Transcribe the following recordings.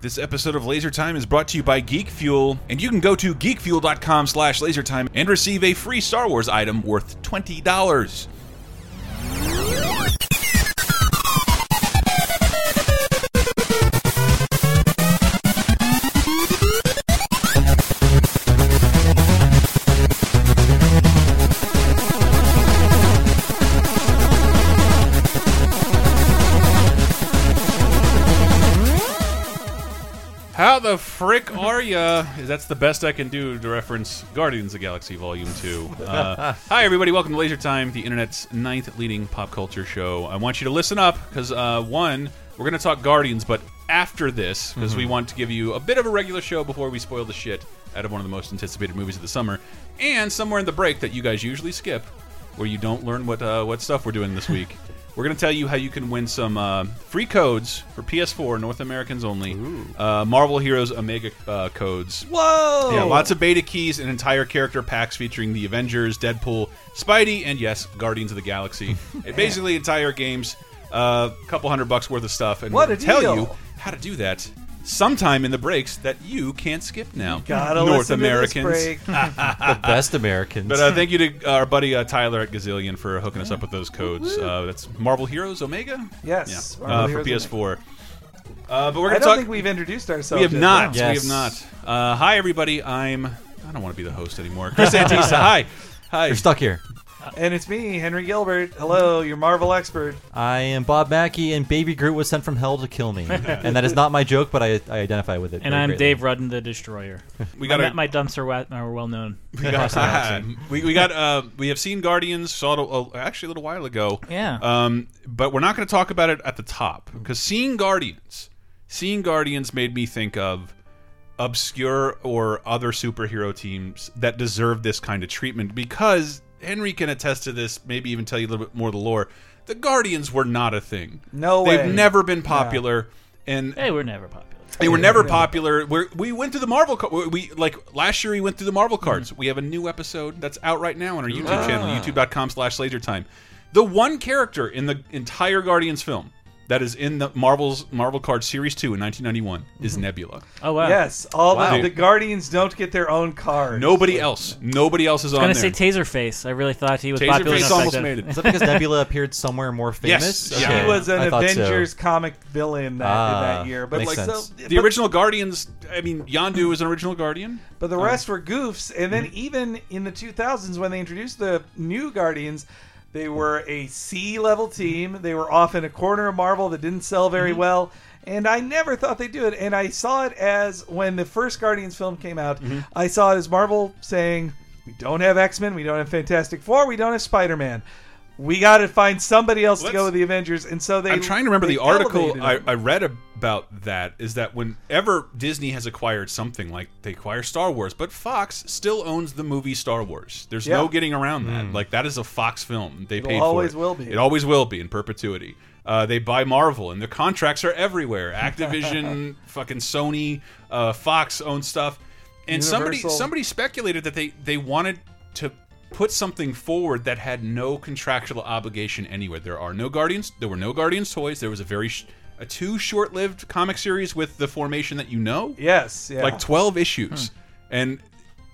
This episode of Laser Time is brought to you by Geek Fuel, and you can go to geekfuel.com slash lasertime and receive a free Star Wars item worth $20. Frick are ya? That's the best I can do to reference Guardians of the Galaxy Volume 2. Uh, hi, everybody. Welcome to Laser Time, the internet's ninth leading pop culture show. I want you to listen up because, uh, one, we're going to talk Guardians, but after this, because we want to give you a bit of a regular show before we spoil the shit out of one of the most anticipated movies of the summer, and somewhere in the break that you guys usually skip, where you don't learn what uh, what stuff we're doing this week. We're going to tell you how you can win some uh, free codes for PS4, North Americans only. Uh, Marvel Heroes Omega uh, codes. Whoa! Yeah, lots of beta keys and entire character packs featuring the Avengers, Deadpool, Spidey, and yes, Guardians of the Galaxy. Basically, entire games, a uh, couple hundred bucks worth of stuff, and What we'll a tell you how to do that sometime in the breaks that you can't skip now. Gotta North listen to this Americans. break. the best Americans. But uh, thank you to our buddy uh, Tyler at Gazillion for hooking us up with those codes. Uh, that's Marvel Heroes Omega. Yes, yeah, Marvel uh, for PS4. Uh, but we're I gonna I don't talk. think we've introduced ourselves. we have yet. not. No. Yes. We have not. Uh, hi, everybody. I'm. I don't want to be the host anymore. Chris Antista. hi. Hi. You're stuck here. And it's me, Henry Gilbert. Hello, your Marvel expert. I am Bob Mackey, and Baby Groot was sent from hell to kill me. and that is not my joke, but I, I identify with it. And very I'm greatly. Dave Rudden, the Destroyer. We My, got. my dumps are, wa- are well known. We got. we, we got. Uh, we have seen Guardians. Saw it a, actually a little while ago. Yeah. Um, but we're not going to talk about it at the top because seeing Guardians, seeing Guardians made me think of obscure or other superhero teams that deserve this kind of treatment because Henry can attest to this, maybe even tell you a little bit more of the lore. The Guardians were not a thing. No way. They've way. never been popular, and They were never popular. they were never popular. We're, we went through the Marvel. We like last year. We went through the Marvel cards. Mm-hmm. We have a new episode that's out right now on our YouTube channel, ah. YouTube.com/slash LaserTime. The one character in the entire Guardians film that is in the Marvel's Marvel Card Series Two in 1991 is Nebula. Oh wow. Yes, all Wow. the, the Guardians don't get their own card. Nobody else. Nobody else is I on was there. gonna say Taserface. I really thought he was popular Taserface enough almost back made it. Is that because Nebula appeared somewhere more famous? Yes. He Yeah. was an I thought so. Avengers comic villain that, Ah, that year, but makes like sense. so, The but, original Guardians. I mean, Yondu is an original Guardian. but the rest were goofs. And Mm-hmm. then even in the 2000s, when they introduced the new Guardians, they were a C level team. They were off in a corner of Marvel that didn't sell very Mm-hmm. well. And I never thought they'd do it. And I saw it as when the first Guardians film came out, Mm-hmm. I saw it as Marvel saying, We don't have X Men, we don't have Fantastic Four, we don't have Spider Man. We got to find somebody else to Let's- go with the Avengers. And so they. I'm trying to remember the article I. I read about that is that whenever Disney has acquired something like they acquire Star Wars, but Fox still owns the movie Star Wars. There's no getting around that. Like that is a Fox film. They It'll paid always for it. will be. It always will be in perpetuity. Uh, they buy Marvel, and their contracts are everywhere. Activision, fucking Sony, uh, Fox owns stuff. And somebody somebody speculated that they they wanted to put something forward that had no contractual obligation anywhere. There are no Guardians. There were no Guardians toys. There was a very sh a two short-lived comic series with the formation that you know, Yes, yeah. like 12 issues. And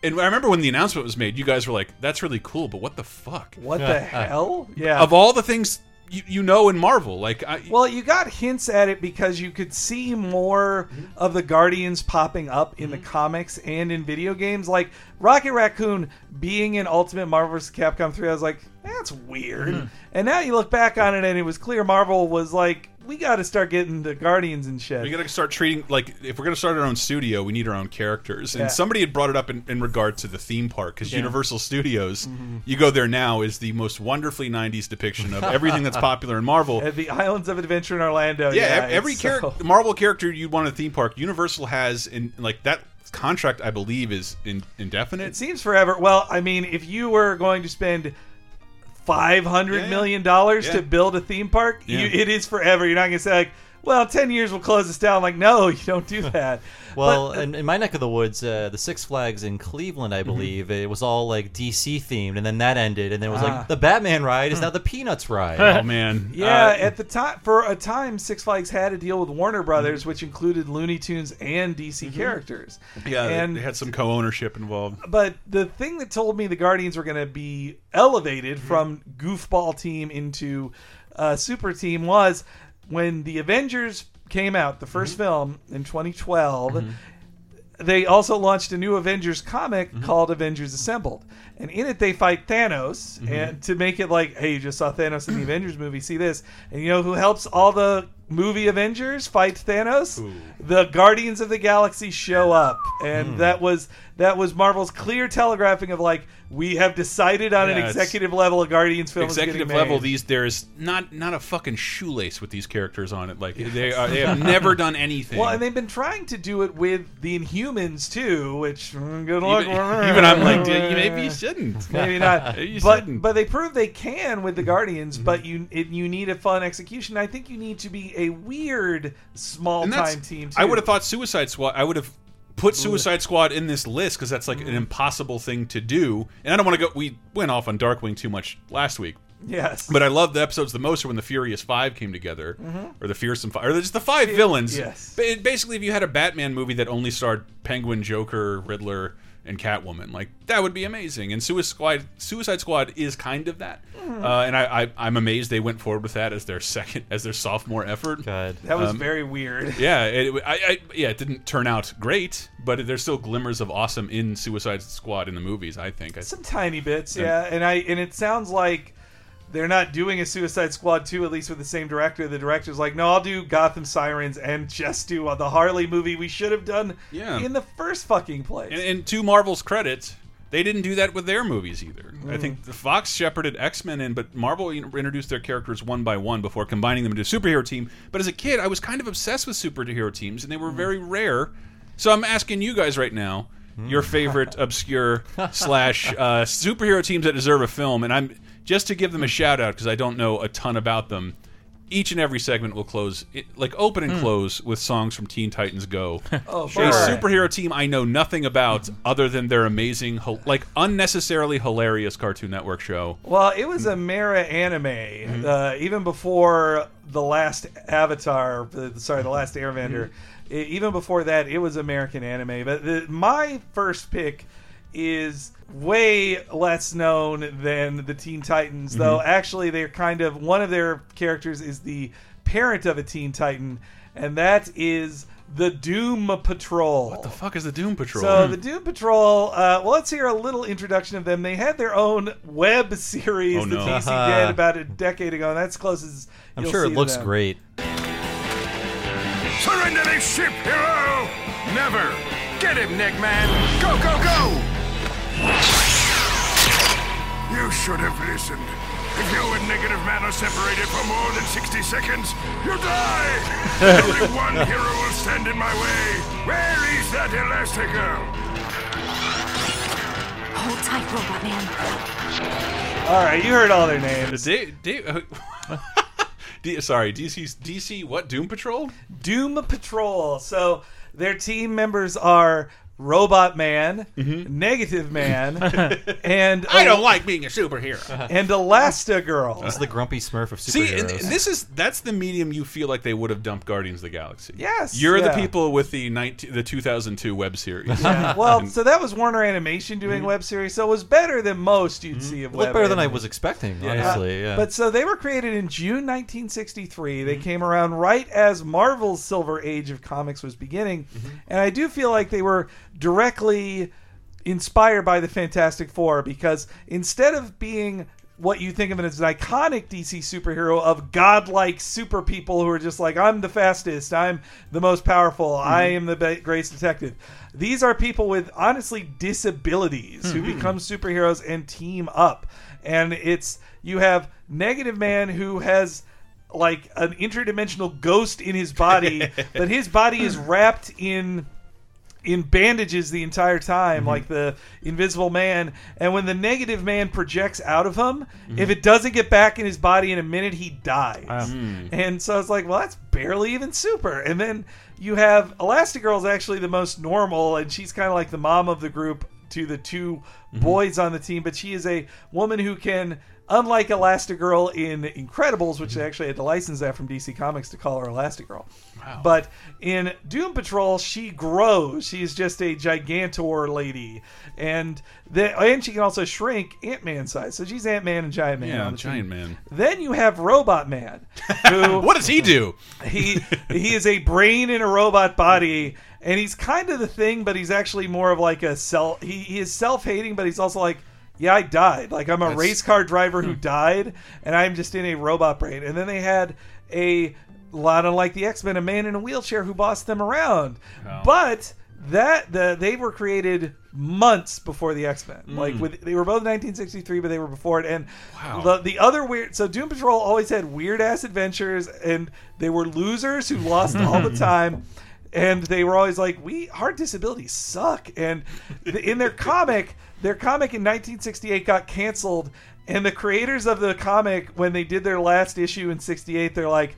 and I remember when the announcement was made, you guys were like, "That's really cool, but what the fuck?" what the hell? Yeah. Of all the things you, you know in Marvel, like I, Well, you got hints at it because you could see more of the Guardians popping up in the mhm. comics and in video games. Like Rocket Raccoon being in Ultimate Marvel vs. Capcom 3, I was like, that's weird. Mm-hmm. And now you look back on it and it was clear Marvel was like, we got to start getting the Guardians and shit. We got to start treating like if we're going to start our own studio, we need our own characters. And somebody had brought it up in, in regard to the theme park because Universal Studios, mm-hmm. you go there now, is the most wonderfully '90s depiction of everything that's popular in Marvel. At the Islands of Adventure in Orlando. yeah, Yeah, every it's character, so- Marvel character you'd want a theme park, Universal has in like that contract. I believe is in, indefinite. It seems forever. Well, I mean, if you were going to spend five hundred Yeah, million dollars Yeah. to build a theme park, you, it is forever. You're not going to say like, well, ten years will close us down. I'm Like, no, you don't do that. Well, But, uh, in, in my neck of the woods, uh, the Six Flags in Cleveland, I believe, it was all like DC themed, and then that ended, and then it was Ah. like the Batman ride is now the Peanuts ride. Oh man, Yeah, Uh, at the time, for a time, Six Flags had a deal with Warner Brothers, Mm-hmm. which included Looney Tunes and DC characters. yeah, and they had some co-ownership involved. but the thing that told me the Guardians were going to be elevated Mm-hmm. from goofball team into uh, super team was when the Avengers came out, the 1st Mm-hmm. film in 2012. They also launched a new Avengers comic Mm-hmm. called Avengers Assembled. And in it, they fight Thanos, Mm-hmm. and to make it like, hey, you just saw Thanos in the Avengers movie, see this. And you know who helps all the movie Avengers fight Thanos? Who? The Guardians of the Galaxy show up, and Hmm. that was that was Marvel's clear telegraphing of like, we have decided on Yeah, an executive level a Guardians film Executive level, made. these there's not not a fucking shoelace with these characters on it. Like they are, they have never done anything. Well, and they've been trying to do it with the Inhumans too, which mm, good luck. even, even I'm like, "Dude, you maybe you shouldn't. Maybe not, but shouldn't. but they prove they can with the Guardians. But you it, you need a fun execution. I think you need to be a weird small time team. Too. I would have thought Suicide Squad. I would have put Suicide Squad in this list because that's like an impossible thing to do. And I don't want to go. We went off on Darkwing too much last week. yes, But I love the episodes the most are when the Furious Five came together, mm-hmm. or the Fearsome Five, or just the five villains. yes. Ba- Basically, if you had a Batman movie that only starred Penguin, Joker, Riddler, and Catwoman, like that would be amazing. And Suicide Squad, Suicide Squad is kind of that. Uh, and I, I, I'm amazed they went forward with that as their second, as their sophomore effort. God. that was um, very weird. Yeah, it, I, I, yeah, it didn't turn out great, but there's still glimmers of awesome in Suicide Squad in the movies. I think. I, Some tiny bits, yeah. And I and it sounds like they're not doing a Suicide Squad 2, at least with the same director. The director's like, no, I'll do Gotham Sirens and just do uh, the Harley movie we should have done Yeah. in the first fucking place. And, and to Marvel's credit, they didn't do that with their movies either. I Mm. think the Fox shepherded X Men in, but Marvel introduced their characters one by one before combining them into a superhero team. But as a kid, I was kind of obsessed with superhero teams, and they Mm. were very rare. So I'm asking you guys right now, your Mm. favorite obscure slash uh, superhero teams that deserve a film, and I'm just to give them a shout out because I don't know a ton about them. Each and every segment will close, it, like open and close, with songs from Teen Titans Go. oh, A superhero team I know nothing about other than their amazing, like unnecessarily hilarious Cartoon Network show. Well, it was a Mara anime, Mm-hmm. uh, even before the last Avatar. Sorry, the last Airbender. Mm-hmm. E- even before that, it was American anime. But the, my first pick is way less known than the Teen Titans, though. Mm-hmm. Actually, they're kind of one of their characters is the parent of a Teen Titan, and that is the Doom Patrol. What the fuck is the Doom Patrol? So the Doom Patrol. Uh, well, let's hear a little introduction of them. They had their own web series Oh, that no. DC did about a decade ago, and that's close as I'm you'll sure it looks them. great. Surrender this ship, hero! Never! Get him, Neckman! Go, go, go! You should have listened. If you and Negative Man are separated for more than 60 seconds, you die! Only one hero will stand in my way. Where is that Elastigirl? Hold tight, Robot Man. All right, you heard all their names. Da- da- uh, D- sorry, DC's DC what Doom Patrol? Doom Patrol. So their team members are Robot Man, mm-hmm. Negative Man, and I don't like being a superhero. and Elastigirl. This is the grumpy Smurf of See, superheroes. and, and this is that's the medium you feel like they would have dumped Guardians of the Galaxy. Yes, you're the people with the 19, the 2002 web series. Yeah, well, so that was Warner Animation doing mm-hmm. web series, so it was better than most you'd mm-hmm. see of It looked web. better than I was expecting, Yeah. honestly. Yeah. But so they were created in June 1963. They came around right as Marvel's Silver Age of comics was beginning, and I do feel like they were directly inspired by the Fantastic Four because instead of being what you think of it as an iconic DC superhero of godlike super people who are just like I'm the fastest, I'm the most powerful, mm-hmm. I am the greatest detective. These are people with honestly disabilities who mm-hmm. become superheroes and team up. And it's you have Negative Man who has like an interdimensional ghost in his body, but his body is wrapped in in bandages the entire time, mm-hmm. like the Invisible Man. And when the Negative Man projects out of him, mm-hmm. if it doesn't get back in his body in a minute, he dies. Ah. Hmm. And so it's like, well, that's barely even super. And then you have Elastigirl's actually the most normal, and she's kind of like the mom of the group to the 2 mm-hmm. boys on the team, but she is a woman who can. Unlike Elastigirl in Incredibles, which they actually had to license that from DC Comics to call her Elastigirl, but in Doom Patrol, she grows. She's just a gigantor lady, and the, and she can also shrink Ant Man size. So she's Ant Man and Giant Man. Yeah, Giant team. Man. Then you have Robot Man, who What does he do? he he is a brain in a robot body, and he's kind of the thing, but he's actually more of like a self. He, he is self hating, but he's also like. Yeah, I died. Like I'm a That's- race car driver who hmm. died, and I'm just in a robot brain. And then they had a lot of like the X Men, a man in a wheelchair who bossed them around. Oh. But that the they were created months before the X Men. Hmm. Like with they were both 1963, but they were before it. And the the other weird so Doom Patrol always had weird ass adventures, and they were losers who lost all the time. And they were always like, "We our disabilities suck." And th- in their comic, their comic in 1968 got canceled, and the creators of the comic, when they did their last issue in '68, they're like,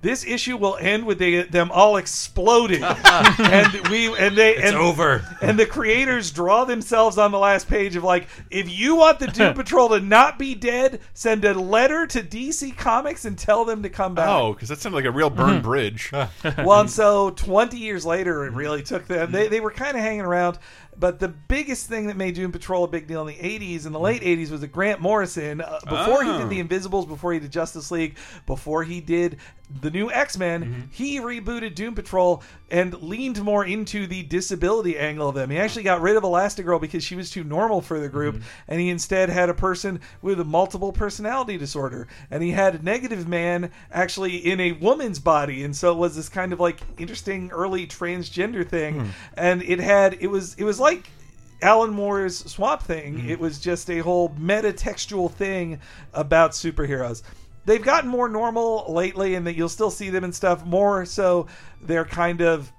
"This issue will end with they, them all exploding," and we and they and over. and the creators draw themselves on the last page of like, if you want the Doom Patrol to not be dead, send a letter to DC Comics and tell them to come back. Oh, because that sounded like a real burn mm-hmm. bridge. Well, and so 20 years later, it really took them. They, they were kind of hanging around. But the biggest thing that made Doom Patrol a big deal in the 80s, and the late mm. 80s, was that Grant Morrison, uh, before he Oh. did the Invisibles, before he did Justice League, before he did the new X Men, mm-hmm. he rebooted Doom Patrol and leaned more into the disability angle of them. He actually got rid of Elastigirl because she was too normal for the group, mm-hmm. and he instead had a person with a multiple personality disorder. And he had a Negative Man actually in a woman's body, and so it was this kind of like interesting early transgender thing. Hmm. And it had it was it was like Alan Moore's Swamp Thing. Mm-hmm. It was just a whole metatextual thing about superheroes. They've gotten more normal lately, and that you'll still see them and stuff. More so, they're kind of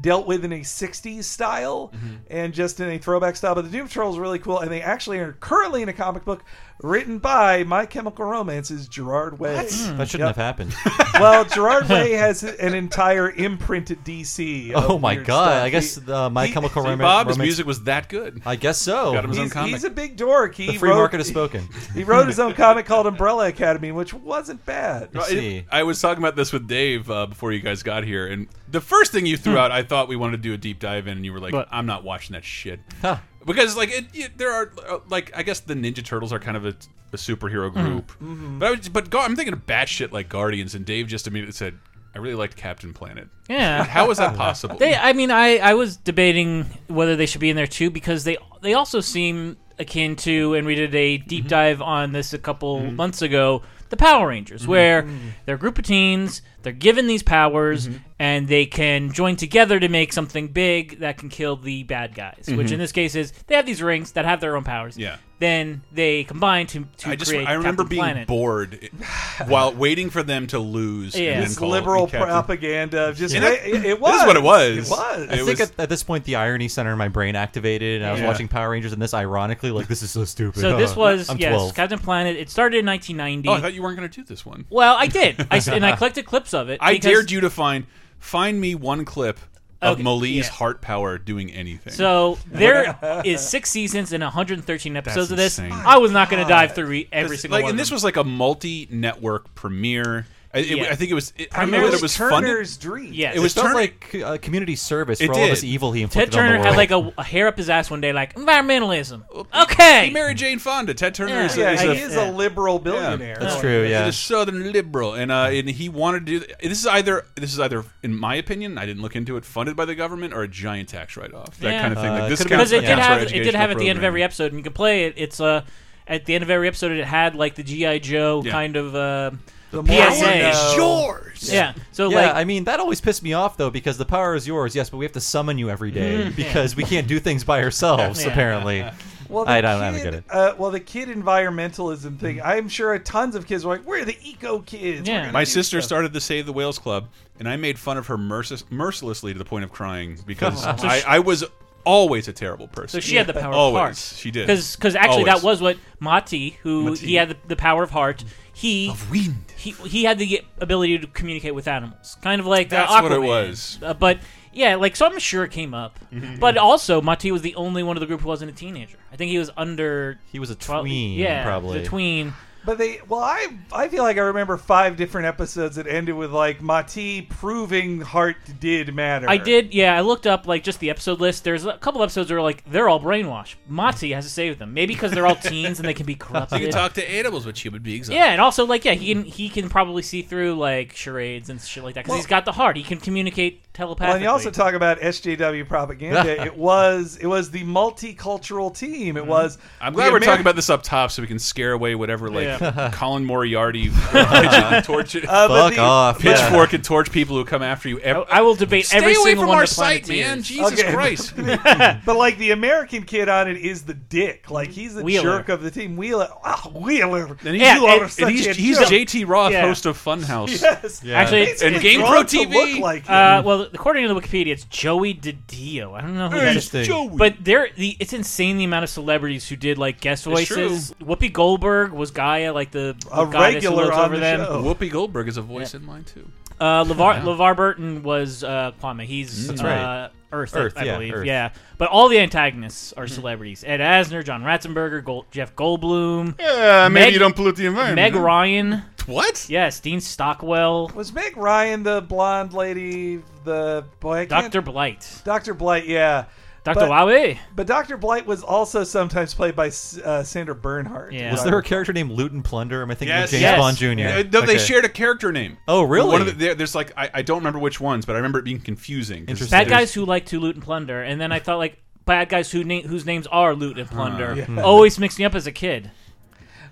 dealt with in a 60s style and just in a throwback style. But the Doom Patrol is really cool, and they actually are currently in a comic book written by My Chemical Romance's Gerard Way. That shouldn't Yep. have happened. Well, Gerard Way has an entire imprint at DC. oh my god! stuff. I guess He- uh, My he- Chemical See, Roman- Bob, his Romance. music was that good. I guess so. Got him his own comic. he's a big dork. He The free wrote, market has spoken. He wrote his own comic called Umbrella Academy, which wasn't bad. Let's I- see. I was talking about this with Dave uh, before you guys got here, and the first thing you threw hmm. out, I thought we wanted to do a deep dive in, and you were like, What? "I'm not watching that shit." Huh. Because like it, it- there are uh, like I guess the Ninja Turtles are kind of a, a superhero hmm. group, mm-hmm. but I was, but Gar- I'm thinking of batshit like Guardians, and Dave just immediately said, "I really liked Captain Planet." Yeah. How is that possible? They, I mean, I, I was debating whether they should be in there too because they they also seem akin to, and we did a deep mm-hmm. dive on this a couple mm-hmm. months ago, the Power Rangers, where they're a group of teens, they're given these powers, mm-hmm. and they can join together to make something big that can kill the bad guys. Which mm-hmm. in this case is they have these rings that have their own powers. Yeah. Then they combine to, to I just create I remember Captain being Planet. bored while waiting for them to lose. Yeah. and then This liberal it propaganda. Just And it, it was. This is what it was. It was. It I think was- at, at this point the irony center in my brain activated, and I was Yeah. watching Power Rangers, and this ironically, like this is so stupid. So this was I'm yes, 12. Captain Planet. It started in 1990. Oh, I thought you weren't going to do this one. well, I did. I s- and I collected clips of it. I because- dared you to find find me one clip of Okay, Molly's yeah. heart power doing anything. So there is six seasons and 113 episodes of this. insane. I was not going to dive through e- every single like, one. and of this was like a multi-network premiere. I, it- Yeah. I think it was. It, I I remember mean, that it it was Turner's funded. dream. yes. It was It felt Turner- like uh, community service It for all this evil he Ted inflicted on the Turner world. had like a, a hair up his ass one day, like environmentalism. Okay, He married Jane Fonda. Ted Turner Yeah. is, a, Yeah, is he a, is yeah. a liberal billionaire. That's Oh, true. he's Yeah. a southern liberal, and uh, and he wanted to do. This is either this is either, in my opinion, I didn't look into it, funded by the government or a giant tax write-off. That Yeah. kind of thing. Uh, Like this could've counts because been- it did have it did educational have at the end of every episode, and you can play it. It's uh, at the end of every episode, it had like the GI Joe Yeah. kind of uh, The more you PSA. know- yours. yeah. So Yeah, like I mean that always pissed me off though because the power is yours, yes, but we have to summon you every day Mm-hmm. because we can't do things by ourselves Yeah. apparently. Well, the I don't- I don't kid- get it. Uh, well, the kid environmentalism thing. I'm sure tons of kids were like, "We're the eco kids." Yeah. We're gonna My do sister stuff." started the Save the Whales Club, and I made fun of her mercil mercilessly to the point of crying because Oh. So I, she- I was always a terrible person. So she had the power Always. of heart. She did. Because actually Always. that was what Mati, who Mati. he had the, the power of heart. He Of wind. He he had the ability to communicate with animals, kind of like uh, That's what it was. Uh, but yeah, like so I'm sure it came up. Mm-hmm. But also Mati was the only one of the group who wasn't a teenager. I think he was under. He was a 12 tween, yeah, probably. the tween. But they, well, I, I feel like I remember five different episodes that ended with like Mati proving heart did matter. I did, yeah. I looked up like just the episode list. There's a couple episodes where like they're all brainwashed. Mati has to save them, maybe because they're all teens and they can be corrupted. You can talk to animals, but human beings. Yeah, and also like yeah, he can he can probably see through like charades and shit like that because Well- he's got the heart. He can communicate Well, telepathically. and you also talk about SJW propaganda. it was it was the multicultural team. It mm-hmm. was. I'm glad we're Ameri- talking about this up top so we can scare away whatever like Yeah. Colin Moriarty pigeon torch Uh, but Fuck the- off. yeah. pitchfork and torch people who come after you. Ev- I will debate Stay every single from one our of the site, Planeteers. man. Jesus Okay. Christ. But like the American kid on it is the dick. Like he's the Wheeler. jerk of the team. Wheeler, ah, Wheeler. And he's, Yeah, and- and he's, he's. JD Roth, Yeah. host of Funhouse. Yes. Yeah. Actually, He's- And he's Game Pro to TV. look like. Uh, well, according to the Wikipedia, it's Joey Dedio. I don't know who that is. Interesting. But there, the it's insane the amount of celebrities who did like guest voices. Whoopi Goldberg was Gaia, like the, the A regular who on over the them. show. Whoopi Goldberg is a voice in mine too. Uh, LeVar LeVar Burton was uh, Kwame. He's That's uh, right. Earth, Earth, I yeah, believe. Earth. Yeah, but all the antagonists are celebrities: Ed Asner, John Ratzenberger, Gold, Jeff Goldblum, Yeah, maybe Meg- you don't pollute the environment. Meg Ryan. What? Yes, Dean Stockwell, Was Meg Ryan the blonde lady? The boy, I can't- Doctor Blight, Dr. Blight, yeah. Doctor But- Wawe. But Dr. Blight was also sometimes played by uh, Sandra Bernhard. Yeah. Was there a character named Loot and Plunder? Am I thinking Yes. of James Yes. Bond Jr.? Uh, no, they shared a character name. Oh, really? One of the, there, there's like I, I don't remember which ones, but I remember it being confusing. Interesting. Bad guys who like to loot and plunder, and then I thought like bad guys who na- whose names are loot and plunder Yeah. always mixed me up as a kid.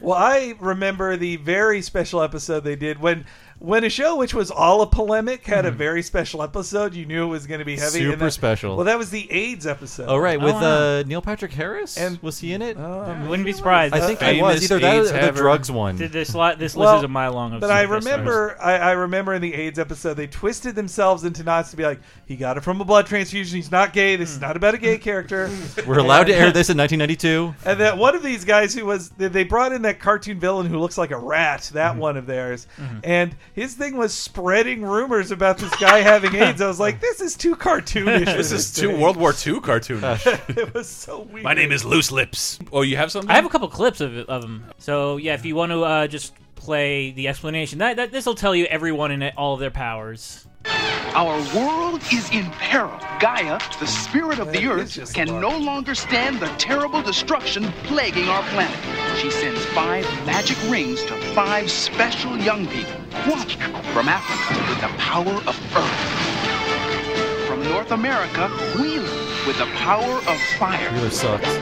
Well, I remember the very special episode they did when when a show which was all a polemic had a very special episode. You knew it was going to be heavy. and Mm-hmm. Super that- special. Well, that was the AIDS episode. Oh, right. With Oh, wow. uh, Neil Patrick Harris? And- was he in it? Um, Wouldn't be surprised. I think I famous was. Either that AIDS or the haver. drugs one. Th- this li- this Well, list is a mile long. Of But I superstars. remember, I, I remember in the AIDS episode, they twisted themselves into knots to be like, he got it from a blood transfusion. He's not gay. This is not about a gay character. We're allowed to air this in 1992. And that one of these guys who was they- they brought in that cartoon villain who looks like a rat, that one of theirs, and his thing was spreading rumors about this guy having AIDS. I was like, this is too cartoonish. for This is too. World War II cartoonish. It was so weird. My name is Loose Lips. Oh, you have something? I have a couple clips of of them. So yeah, if you want to uh, just play the explanation, that, that this will tell you everyone in it, all of their powers. Our world is in peril. Gaia, the spirit of the earth, can no longer stand the terrible destruction plaguing our planet. She sends five magic rings to five special young people. One from Africa with the power of earth. From North America, Wheeler with the power of fire. Really sucks.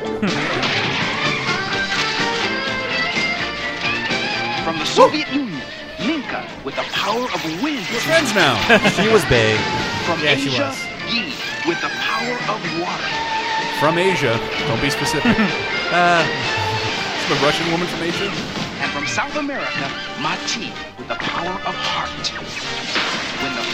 From the Soviet Union, Linka with the power of wind. We're friends now. She was Bay. From Yeah, she Asia, was. Yi with the power of water. from Asia. Don't be specific. Uh, the Russian woman from Asia. And from South America, Mati with the power of heart.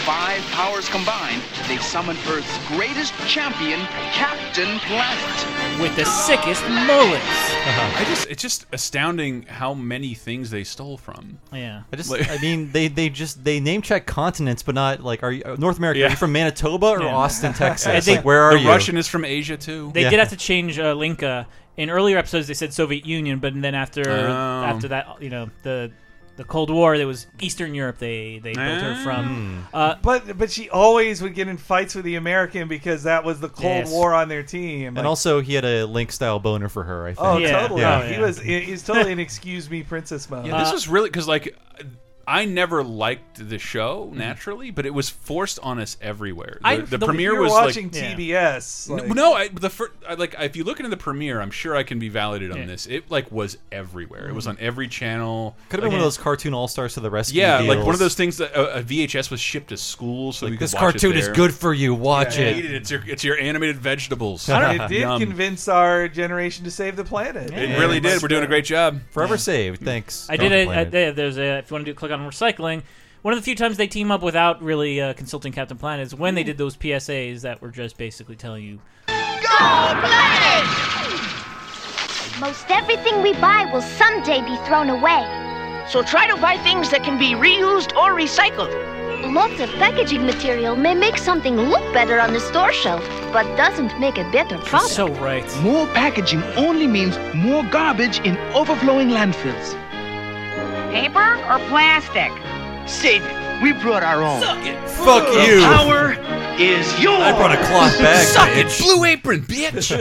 When the five powers combined, they summon Earth's greatest champion, Captain Planet. With the sickest mullets. I just it's just astounding how many things they stole from. Yeah. I just I mean, they, they just they name check continents, but not like are you uh, North America? Are you from Manitoba or Yeah. Austin, Texas? And they- like where are the you? Russian is from Asia too. They Yeah. did have to change uh, Linka. In earlier episodes, they said Soviet Union, but then after Oh. after that, you know, the the Cold War, there was Eastern Europe. They they built her Ah. from. Uh, But but she always would get in fights with the American because that was the Cold Yes. War on their team. and Like, also he had a Link style boner for her. I think. oh, Yeah. totally. Yeah. He Yeah. was he- he's totally an excuse me princess mode. Yeah, this Uh, was really because like I never liked the show Mm-hmm. naturally, but it was forced on us everywhere. The, I- the the- premiere You're was watching like. TBS. No, like- no, I, the fir- I, like if you look into the premiere, I'm sure I can be validated on Yeah. this. It like was everywhere. It was mm-hmm. on every channel. Could have been one of those cartoon all stars to the rescue. Yeah, like one deals. of those things that uh, uh, a, a VHS was shipped to school, so we could This watch it cartoon is there. good for you. Watch Eat it. it. It's your it's your animated vegetables. it did Yum. convince our generation to save the planet. It really did. We're doing a great job. Forever saved. Thanks. I Don't did a, complain a, there's a if you want to do click on recycling. One of the few times they team up without really uh, consulting Captain Planet is when they did those PSAs that were just basically telling you Most everything we buy will someday be thrown away. So try to buy things that can be reused or recycled. Lots of packaging material may make something look better on the store shelf, but doesn't make a better product. so right. More packaging only means more garbage in overflowing landfills. Paper or plastic? Save it. We brought our own. Fuck The you. power is yours. I brought a cloth bag. bitch. It, Blue apron, bitch.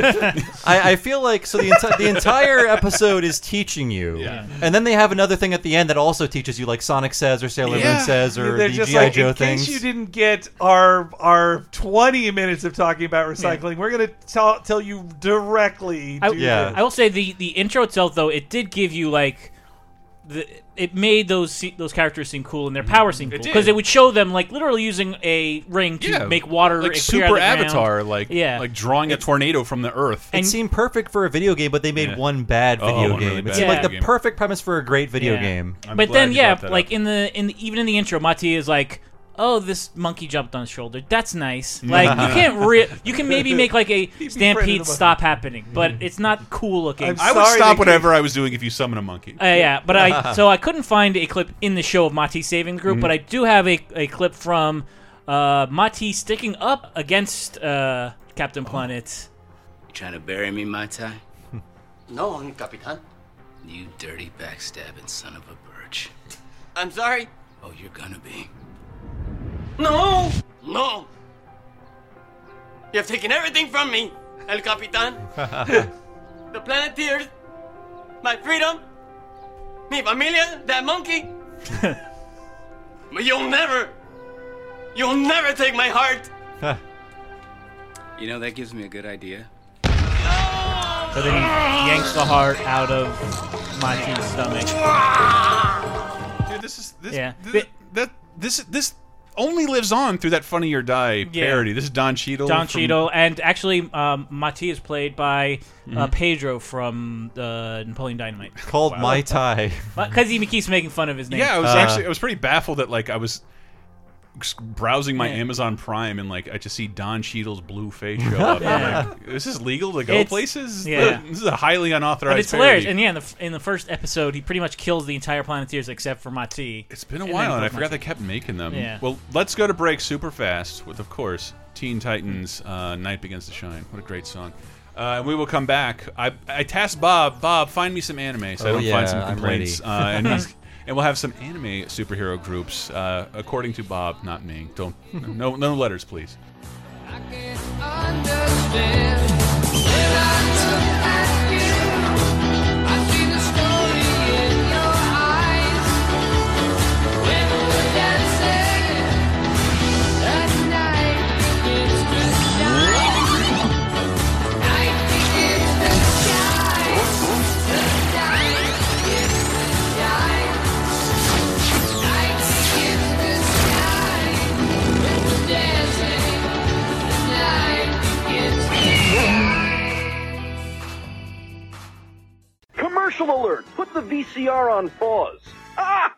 I, I feel like so the enti- the entire episode is teaching you, Yeah. and then they have another thing at the end that also teaches you, like Sonic says or Sailor Yeah. Moon says or They're the just GI like, Joe in things. case you didn't get our our 20 minutes of talking about recycling, we're gonna tell tell you directly. I, Yeah. I will say the the intro itself though it did give you like the it made those se- those characters seem cool and their power seem cool because it would show them like literally using a ring to yeah, make water like appear out super of the ground. Avatar, like Yeah. like drawing a tornado from the earth. it seemed perfect for a video game, but they made Yeah. one bad Oh, video one really game. bad it seemed like video the game. perfect premise for a great video Yeah. game. I'm but glad then you yeah brought that like up. in the in the, even in the intro Mati is like oh this monkey jumped on his shoulder that's nice like you can't re- you can maybe make like a stampede stop happening but it's not cool looking I'm I would Sorry stop to whatever I was doing if you summon a monkey. Uh, yeah, but I so I couldn't find a clip in the show of Mati saving the group, but I do have a, a clip from uh, Mati sticking up against uh, Captain Planet. You trying to bury me, my tie? No, Capitan. You dirty backstabbing son of a birch. I'm sorry. Oh, you're gonna be. No! No! You have taken everything from me, El Capitan. the Planeteers, my freedom, mi familia, that monkey. but you'll never, you'll never take my heart. You know, that gives me a good idea. So then he yanks the heart out of Mati's stomach. Dude, this is this Yeah. th- that this this only lives on through that Funny or Die Yeah. parody. This is Don Cheadle. Don from- Cheadle, and actually, um, Mati is played by uh, Pedro from uh, Napoleon Dynamite. Called My Tai. Because he keeps making fun of his name. Yeah, I was Uh, actually I was pretty baffled that like I was browsing my Yeah. Amazon Prime and like I just see Don Cheadle's blue face show up. I'm like, is this legal to go It's- places? yeah. this is a highly unauthorized. But it's hilarious, and yeah, in the, in the first episode, he pretty much kills the entire Planeteers except for Mati. It's been a And while, and I Pokemon forgot they kept making them. Yeah. Well, let's go to break super fast with, of course, Teen Titans uh, Night Begins to Shine. What a great song. Uh, and we will come back. I, I tasked Bob, Bob, find me some anime so I Oh, don't yeah, find some I'm complaints. ready. Uh, and, he's, and we'll have some anime superhero groups, uh, according to Bob, not me. Don't No, no letters, please. Commercial alert! Put the VCR on pause. Ah!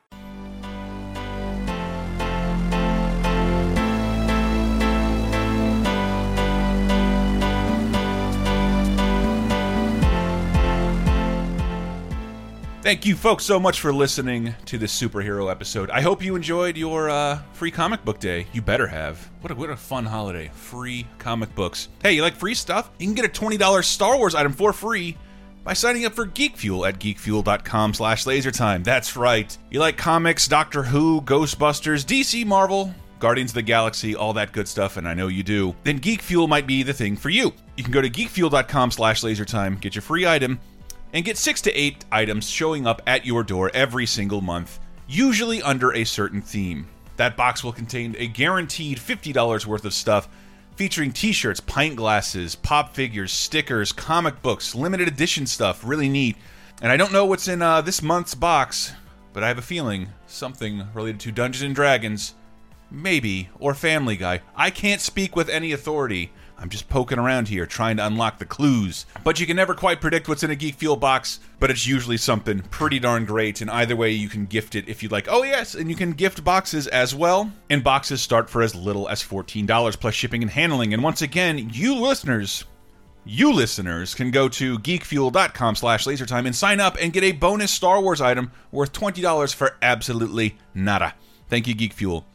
Thank you, folks, so much for listening to this superhero episode. I hope you enjoyed your uh, free comic book day. You better have. What a, what a fun holiday. Free comic books. Hey, you like free stuff? You can get a $20 Star Wars item for free by signing up for Geek Fuel at geekfuel.com slash lasertime. That's right. You like comics, Doctor Who, Ghostbusters, DC, Marvel, Guardians of the Galaxy, all that good stuff, and I know you do, then Geek Fuel might be the thing for you. You can go to geekfuel.com slash lasertime, get your free item, and get six to eight items showing up at your door every single month. usually under a certain theme. That box will contain a guaranteed $50 worth of stuff featuring t shirts, pint glasses, pop figures, stickers, comic books, limited edition stuff. Really neat. And I don't know what's in uh, this month's box, but I have a feeling something related to Dungeons and Dragons, maybe, or Family Guy. I can't speak with any authority. I'm just poking around here trying to unlock the clues. But you can never quite predict what's in a Geek Fuel box, but it's usually something pretty darn great. And either way, you can gift it if you'd like. Oh, yes, and you can gift boxes as well. And boxes start for as little as $14 plus shipping and handling. And once again, you listeners, you listeners can go to geekfuel.com slash lasertime and sign up and get a bonus Star Wars item worth $20 for absolutely nada. Thank you, Geek Fuel.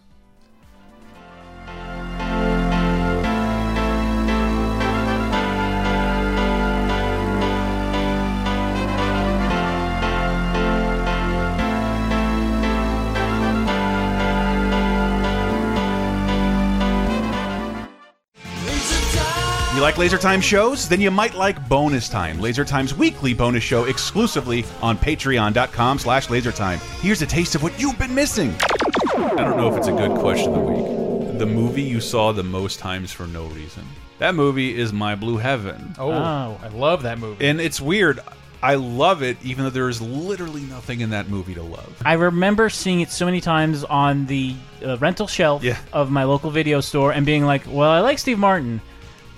Like Laser Time shows? Then you might like Bonus Time, Laser Time's weekly bonus show exclusively on patreon.com slash lasertime. Here's a taste of what you've been missing. I don't know if it's a good question of the week. The movie you saw the most times for no reason. That movie is My Blue Heaven. Oh, I love that movie. And it's weird. I love it, even though there is literally nothing in that movie to love. I remember seeing it so many times on the uh, rental shelf Yeah. of my local video store and being like, "Well, I like Steve Martin,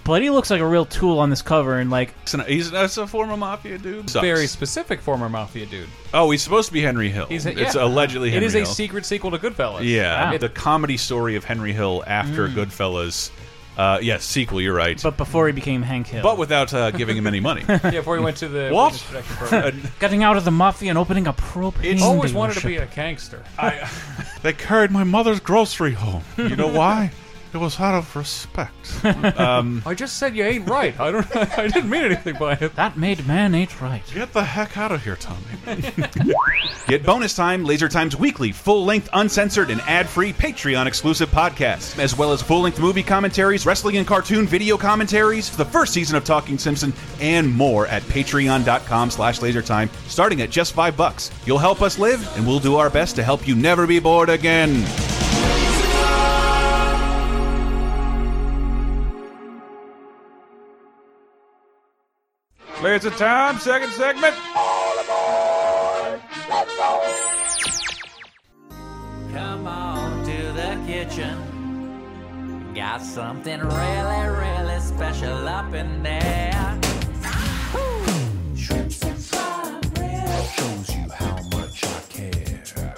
but he looks like a real tool on this cover." And like, he's that's a former mafia dude. Sucks. Very specific former mafia dude. Oh, he's supposed to be Henry Hill. He's a, it's yeah. allegedly Henry It is a Hill. secret sequel to Goodfellas. Yeah, It- the comedy story of Henry Hill after Mm. Goodfellas. Uh, yes, sequel. You're right. but before he became Hank Hill, But without uh, giving him any money. yeah, before he went to the What? witness protection program. getting out of the mafia and opening a propane. always wanted to dealership. be a gangster. I, They carried my mother's grocery home. You know why? It was out of respect. um, I just said you ain't right. I don't. I didn't mean anything by it. That made man ain't right. Get the heck out of here, Tommy. Get bonus time, Laser Time's weekly, full length, uncensored, and ad free Patreon exclusive podcasts, as well as full length movie commentaries, wrestling and cartoon video commentaries, the first season of Talking Simpson, and more at patreon.com slash lasertime, starting at just five bucks. You'll help us live, and we'll do our best to help you never be bored again. Laser Time, second segment. Come on to the kitchen. Got something really, really special up in there. Shows you how much I care.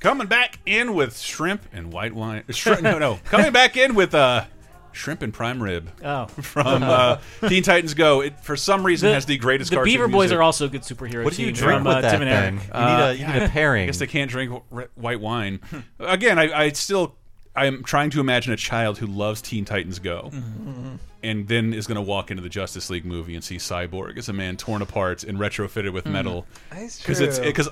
Coming back in with shrimp and white wine. Shrimp, no, no. Coming back in with uh, shrimp and prime rib. Oh. from uh, Teen Titans Go. It for some reason The- has the greatest. the cartoon Beaver Boys music. are also a good superhero What do you team drink from, with uh, that Tim and thing? Eric. You need a- you need a pairing. I guess they can't drink white wine. Again, I, I still I'm trying to imagine a child who loves Teen Titans Go. Mm-hmm. And then is going to walk into the Justice League movie and see Cyborg as a man torn apart and retrofitted with Mm. metal. That's Because it's true. because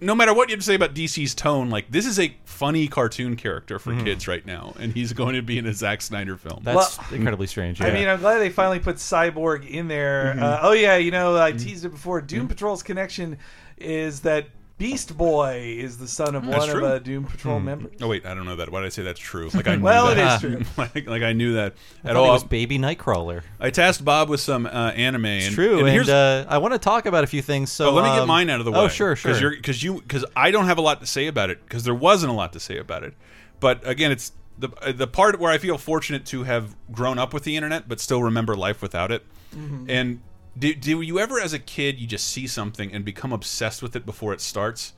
no matter what you have to say about DC's tone, like this is a funny cartoon character for kids right now, and he's going to be in a Zack Snyder film. That's incredibly strange. I mean, I'm glad they finally put Cyborg in there. Mhm. Uh, oh yeah, you know, I teased it before. Doom Patrol's connection is that Beast Boy is the son of That's one of true. uh, Doom Patrol Hmm. members. Oh wait, I don't know that. Why did I say that's true? Like I knew Well, it is true. like, like I knew that I at all. was Baby Nightcrawler. I tasked Bob with some uh, anime. It's and, true, And, and, here's, uh, I want to talk about a few things. So oh, let me get um, mine out of the way. Oh, sure, sure. Because because you because I don't have a lot to say about it because there wasn't a lot to say about it. But again, it's the uh, the part where I feel fortunate to have grown up with the internet, but still remember life without it. Mhm. And do, do you ever, as a kid, you just see something and become obsessed with it before it starts,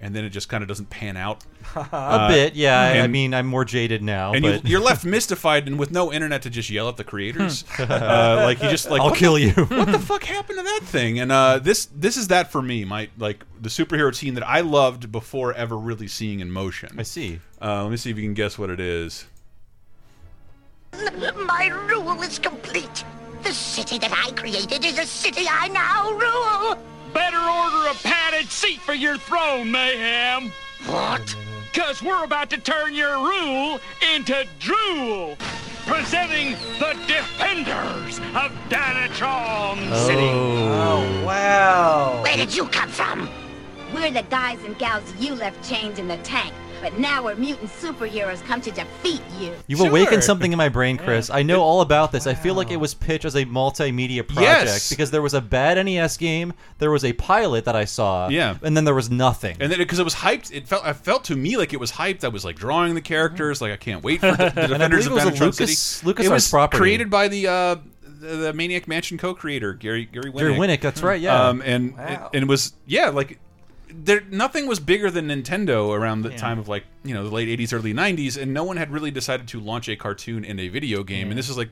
and then it just kind of doesn't pan out? a bit, yeah. I- I mean, I'm more jaded now. and but you, you're left mystified and with no internet to just yell at the creators. uh, like you just like I'll kill the- you. what the fuck happened to that thing? And uh, this this is that for me. My like the superhero team that I loved before ever really seeing in motion. I see. Uh, let me see if you can guess what it is. My rule is complete. The city that I created is a city I now rule. Better order a padded seat for your throne, Mayhem. What? Cause we're about to turn your rule into drool. Presenting the Defenders of Dynatron City. Oh wow! Where did you come from? We're the guys and gals you left chained in the tank, but now we're mutant superheroes come to defeat you. You've awakened something in my brain, Chris. I know all about this. I feel like it was pitched as a multimedia project Yes. because there was a bad NES game, there was a pilot that I saw, Yeah. and then there was nothing. And then because it was hyped, it felt I felt to me like it was hyped. I was like drawing the characters, like I can't wait for the, the And I Defenders believe of it was a Dynatron Lucas- City. LucasArts it was property. created by the uh, the, the Maniac Mansion co-creator Gary Gary Winnick. Gary Winnick, that's right, yeah. Um, and Wow. and it was yeah like. There, nothing was bigger than Nintendo around the time of like you know the late '80s, early '90s, and no one had really decided to launch a cartoon in a video game. And this is like,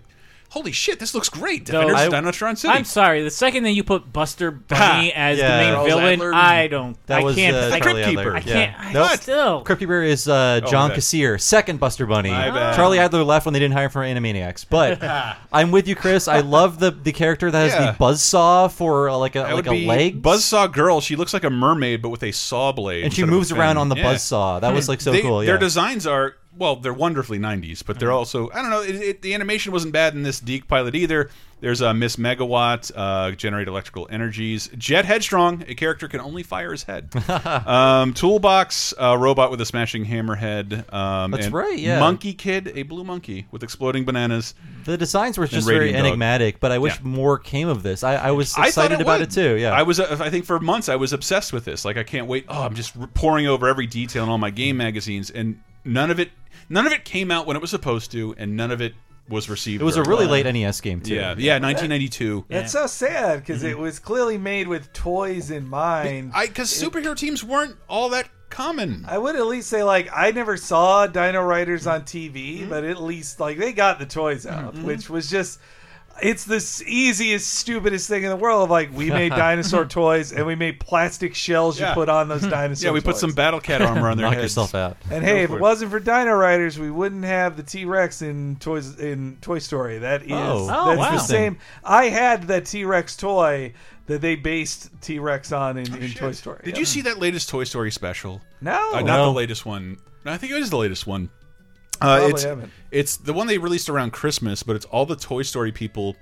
holy shit, this looks great! Though- Defenders I- of Dinosaur City. I'm sorry. The second that you put Buster Bunny as Yeah. the main Charles villain, Adler. I don't. That I was can't. uh, I, Charlie Crypt Adler. I can't. I Nope. still. Crypt Keeper is uh, John okay. Cassier, second Buster Bunny. My bad. Charlie Adler left when they didn't hire him for Animaniacs. But I'm with you, Chris. I love the the character that has Yeah. the buzzsaw for uh, like a That like would a be leg, Buzzsaw girl. She looks like a mermaid, but with a saw blade. and she instead of a moves around fin. on the Yeah. buzzsaw. That was like so They- cool. Their designs are well, they're wonderfully '90s, but they're Mm-hmm. also I don't know. It, it, the animation wasn't bad in this Deke pilot either. There's a Miss Megawatt, uh, generate electrical energies. Jet Headstrong, a character can only fire his head. um, Toolbox, a robot with a smashing hammerhead. Um, That's and right, yeah. Monkey Kid, a blue monkey with exploding bananas. The designs were just very Dog. enigmatic, but I wish Yeah. more came of this. I, I was I thought excited about would. it too. Yeah, I was. uh, I think for months I was obsessed with this. Like I can't wait. Oh, I'm just pouring over every detail in all my game magazines, and none of it, none of it came out when it was supposed to, and none of it was received. It was a really well. late NES game too. Yeah, yeah, 1992. That's so sad because Mm-hmm. it was clearly made with toys in mind. I because superhero teams weren't all that common. I would at least say like I never saw Dino Riders on. TV, but at least like they got the toys out, which was just it's the easiest, stupidest thing in the world. Of like we made dinosaur toys and we made plastic shells Yeah. you put on those dinosaurs. Yeah, we put some Battle Cat armor on their Knock heads. yourself out. And hey, if for it it. wasn't for Dino Riders, we wouldn't have the T Rex in toys in Toy Story. That is Oh. Oh, that's wow. the same. I had that T Rex toy that they based T Rex on in, in Toy Story. Did Yeah. you see that latest Toy Story special? No. Uh, not No. the latest one. No, I think it is the latest one. Uh, it's haven't. it's the one they released around Christmas, but it's all the Toy Story people,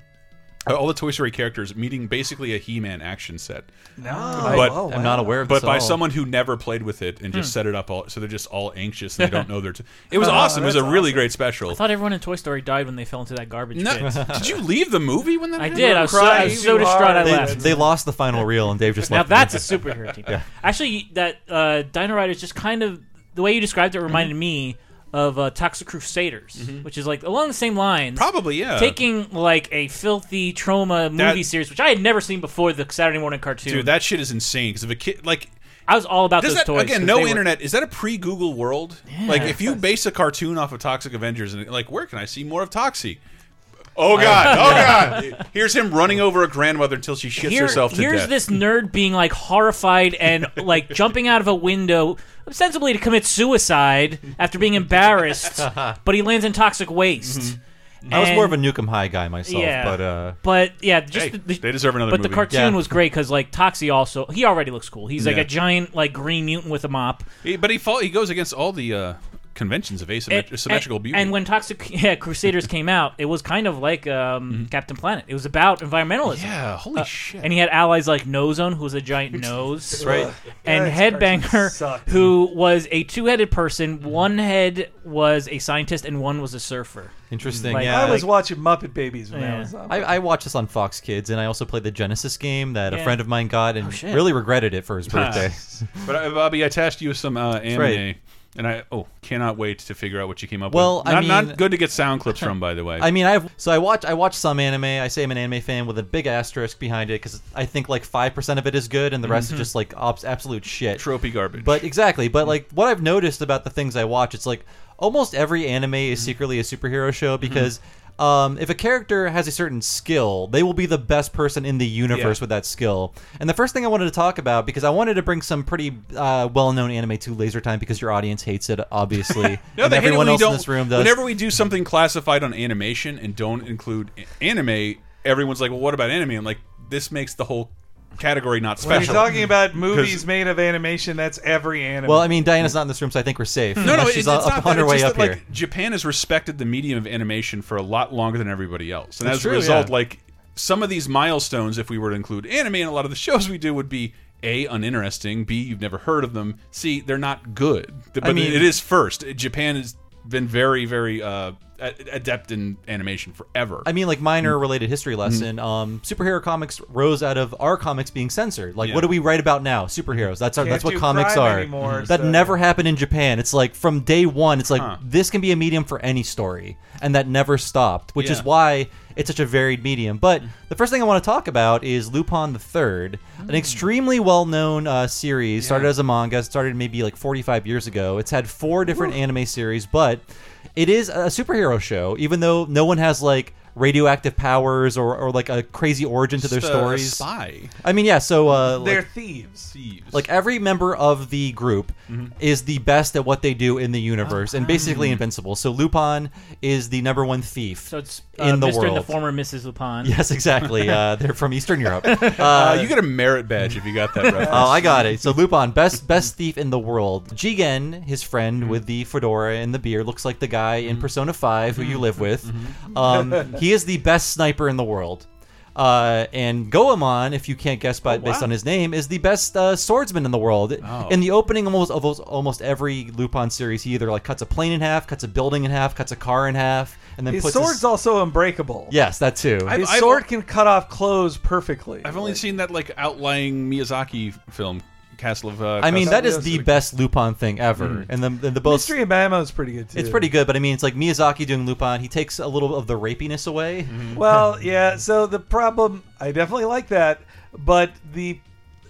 uh, all the Toy Story characters meeting basically a He-Man action set. No, but oh, I'm not aware of but this by all. someone who never played with it and just set it up all, so they're just all anxious and they don't know their. T it was Oh, awesome. It was a that's really great special. I thought everyone in Toy Story died when they fell into that garbage No, pit. did you leave the movie when that? I happened? did. I was so, I was so distraught I hard. They, left. they lost the final reel, and Dave just Now left. that's a superhero team. Yeah. Actually, that uh, Dino Riders just kind of the way you described it reminded me of uh, Toxic Crusaders, which is like along the same lines. Probably, yeah. Taking like a filthy Troma movie series, which I had never seen before, the Saturday morning cartoon. Dude, that shit is insane. Because if a kid like. I was all about those that, toys. again, no they were- internet. Is that a pre-Google world? Like, if you base a cartoon off of Toxic Avengers, and like, where can I see more of Toxie? Oh god! Oh god! Here's him running over a grandmother until she shits Here- herself to death. here's death. this nerd being like horrified and like jumping out of a window, ostensibly to commit suicide after being embarrassed, but he lands in toxic waste. I was more of a Nuke 'Em High guy myself, yeah, but uh, but yeah, just Hey, the, the- they deserve another But the movie. cartoon Yeah. was great because like Toxie also he already looks cool. He's like Yeah. a giant like green mutant with a mop. He- but he fall, he goes against all the uh, conventions of asymmet- And- and, beauty. And when Toxic yeah, Crusaders came out, it was kind of like um, Captain Planet. It was about environmentalism. Mm-hmm. yeah, holy Uh, shit! And he had allies like No-Zone, who was a giant nose. Right. And Guys, Headbanger, who was a two headed person. One head was a scientist, and one was a surfer. interesting. Like, yeah, I was like- watching Muppet Babies when Yeah. I was on. I, I watched this on Fox Kids, and I also played the Genesis game that a friend of mine got, and shit. really regretted it for his birthday. but uh, Bobby, I tasked you with some uh, anime, right. And I oh cannot wait to figure out what you came up Well, with. I Not, mean- not good to get sound clips from, by the way. I mean, I've so I watch I watch some anime. I say I'm an anime fan with a big asterisk behind it because I think like five percent of it is good, and the rest is mm-hmm. just like absolute shit. tropey garbage. But exactly, but like what I've noticed about the things I watch, it's like almost every anime is mm-hmm. secretly a superhero show mm-hmm. because. Um, if a character has a certain skill, they will be the best person in the universe Yeah. with that skill. And the first thing I wanted to talk about, because I wanted to bring some pretty uh, well-known anime to Laser Time, because your audience hates it, obviously, No, and they hate it everyone else in this room does. Whenever we do something classified on animation and don't include anime, everyone's like, "Well, what about anime?" I'm like, "This makes the whole category not when special." you're talking about movies made of animation, that's every anime. Well, I mean, Diana's not in this room, so I think we're safe. No, no, she's it- it's up not on that. her way up that, here. like Japan has respected the medium of animation for a lot longer than everybody else, and That's as true, a result, yeah. like some of these milestones, if we were to include anime in a lot of the shows we do, would be a uninteresting, b you've never heard of them, c they're not good. But I mean- it is first. Japan has been very very uh, a- adept in animation forever. I mean, like minor Mm. related history lesson. Um, superhero comics rose out of our comics being censored. Like, Yeah. what do we write about now? Superheroes. That's our, Can't that's what comics are. anymore, that so- never happened in Japan. It's like from day one. It's like Huh. this can be a medium for any story, and that never stopped. Which is why it's such a varied medium. But the first thing I want to talk about is Lupin the Third, an extremely well-known uh, series. Started as a manga. Started maybe like 45 years ago. It's had four different anime series, but it is a superhero show. Even though no one has like radioactive powers or, or like a crazy origin to their Just a stories. spy. I mean, yeah. So uh, like- They're thieves. Thieves. like every member of the group is the best at what they do in the universe and basically invincible. So Lupin is the number one thief So it's uh, in the Mr. world. and the former Mrs. Lupin. Yes, exactly. Uh, they're from Eastern Europe. Uh, you get a merit badge if you got that reference. Oh, I got it. So Lupin, best best thief in the world. Jigen, his friend with the fedora and the beard, looks like the guy in Persona Five who you live with. Um, he is the best sniper in the world. Uh, and Goemon, if you can't guess by, based on his name, is the best uh, swordsman in the world. Oh. In the opening almost of almost- almost every Lupin series, he either like cuts a plane in half, cuts a building in half, cuts a car in half, and then His puts sword's his, also unbreakable. yes, that too. I've- His I've- sword can cut off clothes perfectly. I've only seen that like outlying Miyazaki film, Castle of. Uh, I mean, that is the best Lupin thing ever. Mm. And the, the, the both Mystery of Mamo's pretty good too. It's pretty good, but I mean, it's like Miyazaki doing Lupin. He takes a little of the rapiness away. Well, yeah. So the problem, I definitely like that, but the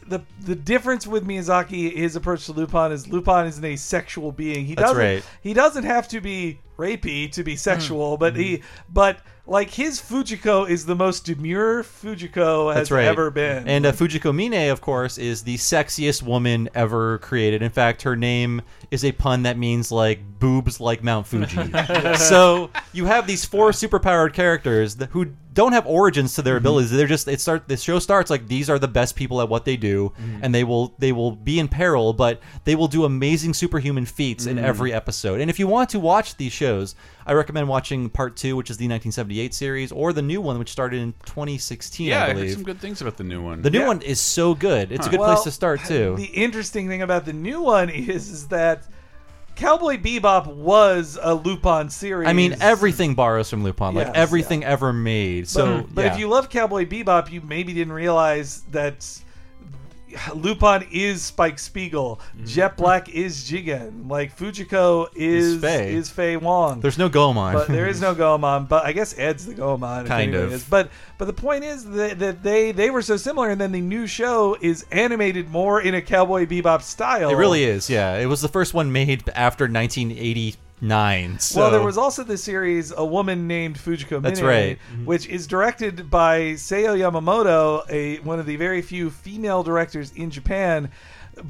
the the difference with Miyazaki, his approach to Lupin is Lupin isn't a sexual being. He That's doesn't right. he doesn't have to be rapey to be sexual, but he but like his Fujiko is the most demure Fujiko has That's right. ever been. And uh, Fujiko Mine, of course, is the sexiest woman ever created. In fact, her name is a pun that means like boobs like Mount Fuji. so you have these four superpowered characters who don't have origins to their abilities. They're just it start the show starts like these are the best people at what they do, and they will they will be in peril, but they will do amazing superhuman feats in Mhm. every episode. And if you want to watch these shows, I recommend watching part two, which is the 1978 series, or the new one, which started in 2016. yeah, I I heard believe. some good things about the new one. The new Yeah. one is so good. It's a good Well, place to start too. The interesting thing about the new one is, is that Cowboy Bebop was a Lupin series. I mean, everything borrows from Lupin, like Yes, everything ever made. So, but, but yeah. if you love Cowboy Bebop, you maybe didn't realize that Lupin is Spike Spiegel, Mm-hmm. Jet Black is Jigen, like Fujiko is Faye. is Faye Wong. There's no Goemon. but there is no Goemon. But I guess Ed's the Goemon. Kind of. Is. But but the point is that, that they they were so similar, and then the new show is animated more in a Cowboy Bebop style. it really is. Yeah, it was the first one made after 1989. So Well, there was also the series A Woman Named Fujiko That's Mine, right. Mm-hmm. which is directed by Sayo Yamamoto, a one of the very few female directors in Japan.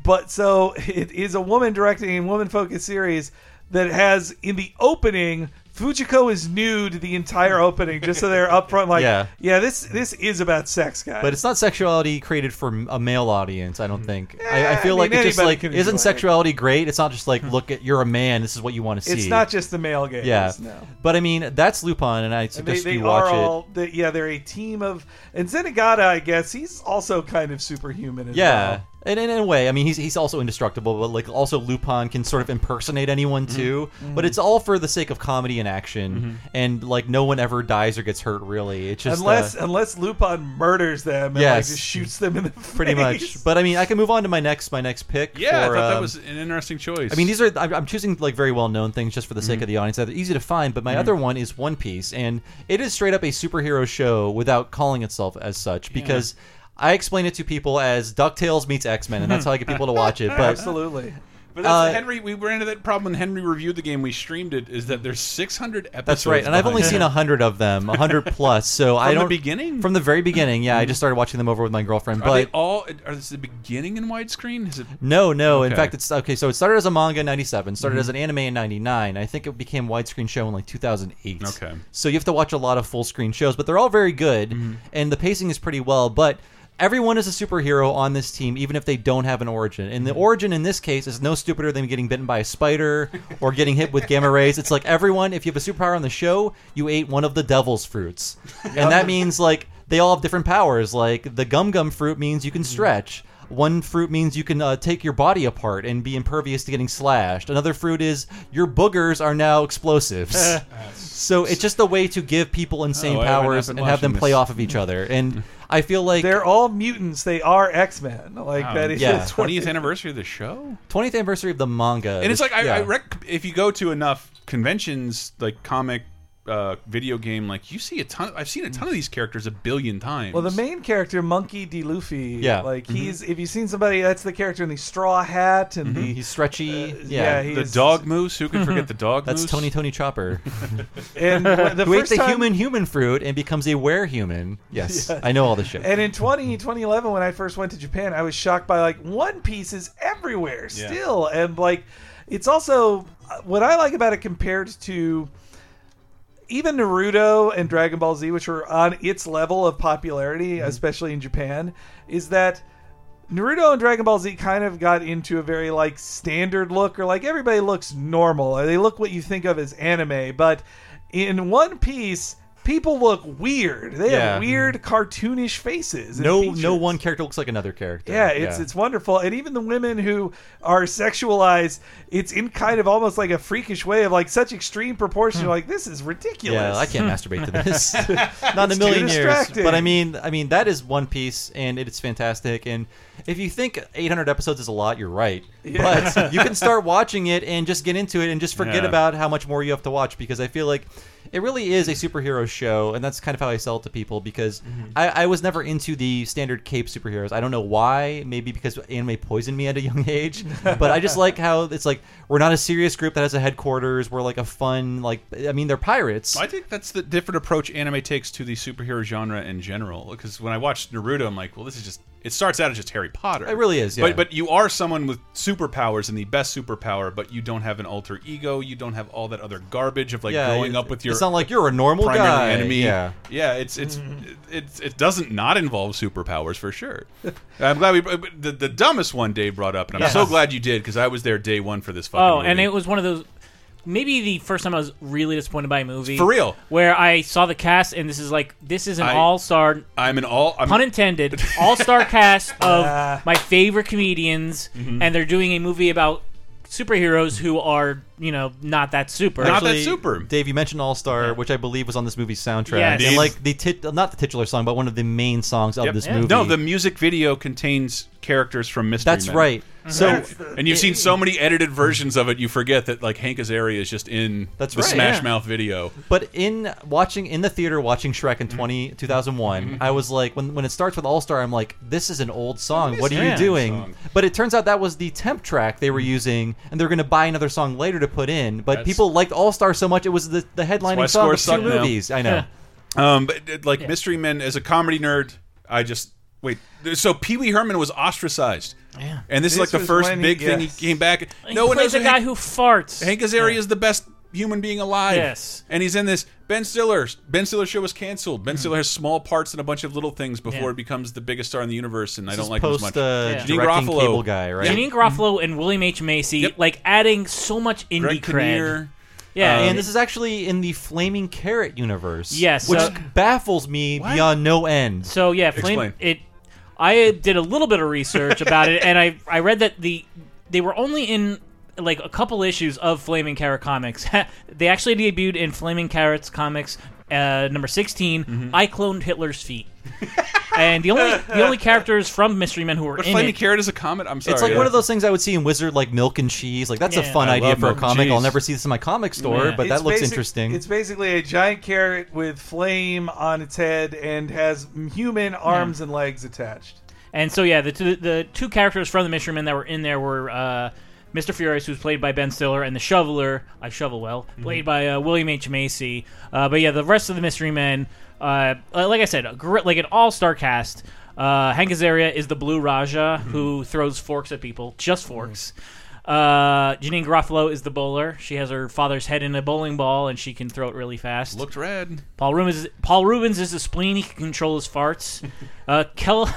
But so it is a woman directing a woman focused series that has in the opening Fujiko is nude the entire opening, just so they're upfront like, Yeah. yeah, this this is about sex, guys. But it's not sexuality created for a male audience. I don't think. I, I I feel mean, like it's just anybody like can isn't enjoy it. sexuality great? It's not just like hmm. look at you're a man. This is what you want to see. it's not just the male gaze. Yeah, no. but I mean that's Lupin, and I And suggest they, they you watch are it. all they, yeah they're a team of and Zenigata I guess he's also kind of superhuman as Yeah. well. And in a way, I mean, he's he's also indestructible, but like also Lupin can sort of impersonate anyone Mm-hmm. too. But it's all for the sake of comedy and action, and like no one ever dies or gets hurt. Really, it's just unless uh, unless Lupin murders them and like just shoots them in the pretty face. much. But I mean, I can move on to my next my next pick. yeah, I for, thought that um, was an interesting choice. I mean, these are I'm, I'm choosing like very well known things just for the sake Mhm. of the audience. They're easy to find, but my Mhm. other one is One Piece, and it is straight up a superhero show without calling itself as such because. I explain it to people as DuckTales meets X Men, and that's how I get people to watch it. But absolutely, But that's Uh, Henry. We ran into that problem when Henry reviewed the game. We streamed it. Is that there's 600 episodes? That's right, and I've only behind seen a hundred of them, a hundred plus. So I From the don't beginning? From the very beginning, yeah. I just started watching them over with my girlfriend. Are But they all? Are this the beginning in widescreen? Is it? no, no. In fact, it's okay. So it started as a manga in '97, started Mhm. as an anime in '99. I think it became widescreen show in like 2008. Okay. So you have to watch a lot of full screen shows, but they're all very good, Mm-hmm. and the pacing is pretty well. But everyone is a superhero on this team, even if they don't have an origin. And Mm-hmm. the origin in this case is no stupider than getting bitten by a spider or getting hit with gamma rays. It's like everyone, if you have a superpower on the show, you ate one of the devil's fruits, and that means like they all have different powers. Like the gum gum fruit means you can Mm-hmm. stretch. one fruit means you can uh, take your body apart and be impervious to getting slashed. Another fruit is your boogers are now explosives. so it's just a way to give people insane Oh, powers and have them play this. off of each other. And I feel like they're all mutants. They are X Men. Like Wow. that is Yeah. 20th anniversary of the show. 20th anniversary of the manga. and it's which- like I, yeah. I rec- if you go to enough conventions, like comic, uh, video game, like you see a ton. I've seen a ton of these characters a billion times. Well, the main character, Monkey D. Luffy, Yeah. like Mhm. he's if you've seen somebody, that's the character in the straw hat and the He's stretchy. yeah, yeah, the dog moose. Who can forget the dog That's moose? Tony Tony Chopper. And the Who ate the time- human human fruit and becomes a were human. Yes, Yes. I know all the shit. And in 20, 2011, when I first went to Japan, I was shocked by like One Piece is everywhere Yeah. still, and like it's also what I like about it compared to even Naruto and Dragon Ball Z, which were on its level of popularity, Mm-hmm. especially in Japan, is that Naruto and Dragon Ball Z kind of got into a very like standard look, or like everybody looks normal, or they look what you think of as anime. But in One Piece, people look weird. They Yeah. have weird cartoonish faces. and no, features. no one character looks like another character. Yeah, it's it's wonderful, and even the women who are sexualized, it's in kind of almost like a freakish way of like such extreme proportion. You're like, this is ridiculous. Yeah, I can't masturbate to this. Not in It's a too million years. distracting. But I mean, I mean that is One Piece, and it is fantastic. And if you think 800 episodes is a lot, you're right. Yeah. But you can start watching it and just get into it and just forget Yeah. about how much more you have to watch because I feel like it really is a superhero show, and that's kind of how I sell it to people because Mm-hmm. I, I was never into the standard cape superheroes. I don't know why. Maybe because anime poisoned me at a young age. but I just like how it's like we're not a serious group that has a headquarters. We're like a fun like I mean they're pirates. I think that's the different approach anime takes to the superhero genre in general. Because when I watched Naruto, I'm like, well, this is just. It starts out as just Harry Potter. It really is, yeah. But but you are someone with superpowers and the best superpower, but you don't have an alter ego. You don't have all that other garbage of like Yeah, growing up with your. it's not like you're a normal primary guy, enemy. yeah. yeah. It's it's mm-hmm. it's it doesn't not involve superpowers for sure. I'm glad we the, the dumbest one Dave brought up, and I'm Yes. so glad you did because I was there day one for this fucking. Oh, movie. and it was one of those. Maybe the first time I was really disappointed by a movie. For real. Where I saw the cast and this is like this is an I- all star. I'm an all. I'm, pun intended. All star cast of Ah. my favorite comedians, Mhm. and they're doing a movie about superheroes who are you know not that super. Not Actually, Dave, you mentioned All Star, which I believe was on this movie's soundtrack. Yes. And like the tit- not the titular song, but one of the main songs of Yep. this movie. No, the music video contains characters from Mystery That's Men. right. Mm-hmm. So- That's the- and you've seen so many edited versions of it, you forget that like Hank Azaria is just in That's the right. Smash Yeah. Mouth video. But in watching in the theater watching Shrek in mm-hmm. 20, 2001, mm-hmm. I was like when when it starts with All Star, I'm like, this is an old song. What are you doing? song. But it turns out that was the temp track they were using, and they're going to buy another song later to put in. But That's- people liked All Star so much, it was the the why headlining song scores of two suck now. movies. I know. Um, but uh, like Mystery Men, as a comedy nerd, I just wait. So Pee Wee Herman was ostracized. Yeah. And this, is like the was first when he- big thing yes. he came back. He no one plays knows a guy Hank, who farts. Hank Azaria is the best human being alive. Yes. And he's in this. Ben Stiller. Ben Stiller show was canceled. Ben hmm. Stiller has small parts in a bunch of little things before Yeah. it becomes the biggest star in the universe, and I This don't is like him as post, much. uh, Janeane directing Garofalo. cable guy, right? Janeane Garofalo mm-hmm. and William H Macy, like adding so much indie Greg cred. Kinnear. Yeah, uh, and this is actually in the Flaming Carrot universe. Yes, which so- baffles me beyond no end. So yeah, Flame. It. I did a little bit of research about it, and I I read that the they were only in like a couple issues of Flaming Carrot comics. they actually debuted in Flaming Carrots comics uh, number 16 Mm-hmm. I cloned Hitler's feet. and the only the only characters from Mystery Men who were But in Flaming it. Carrot is a comet. I'm sorry. It's like yeah. one of those things I would see in Wizard, like milk and cheese. Like that's a fun I idea for a milk and comic. I'll never see this in my comic store, Yeah. but that looks basic- interesting. It's basically a giant carrot with flame on its head and has human arms and legs attached. And so yeah, the two, the two characters from the Mystery Men that were in there were uh, Mr. Furious, who's played by Ben Stiller, and the Shoveler, I shovel well, played by uh, William H Macy. Uh, but yeah, the rest of the Mystery Men, uh, uh, like I said, a gr- like an all star cast. Uh, Hank Azaria is the Blue Raja who throws forks at people, just forks. Uh, Janeane Garofalo is the bowler. She has her father's head in a bowling ball, and she can throw it really fast. Looked red. Paul Reubens. Is, Paul Reubens is the spleen. He can control his farts. uh, Kel.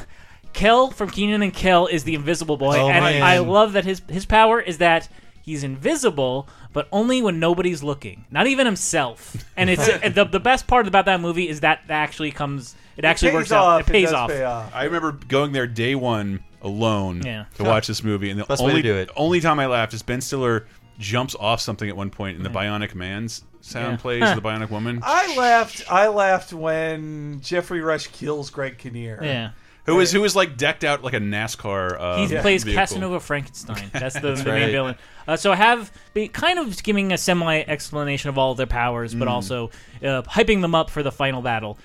Kel from Kenan and Kel is the invisible boy, Oh, and man. I love that his his power is that he's invisible, but only when nobody's looking, not even himself. And it's and the the best part about that movie is that that actually comes. It actually pays works out. It pays does off. pay off. I remember going there day one alone Yeah. to Huh. watch this movie, and the Best way to only do it. only time I laughed is Ben Stiller jumps off something at one point, and the Bionic Man's sound Yeah. plays, the Bionic Woman. I laughed. I laughed when Geoffrey Rush kills Greg Kinnear. Who is who is like decked out like a NASCAR? Uh, He plays vehicle. Casanova Frankenstein. That's the, That's the main right. villain. Uh, so I have be kind of giving a semi explanation of all of their powers, but Mm. also uh, hyping them up for the final battle.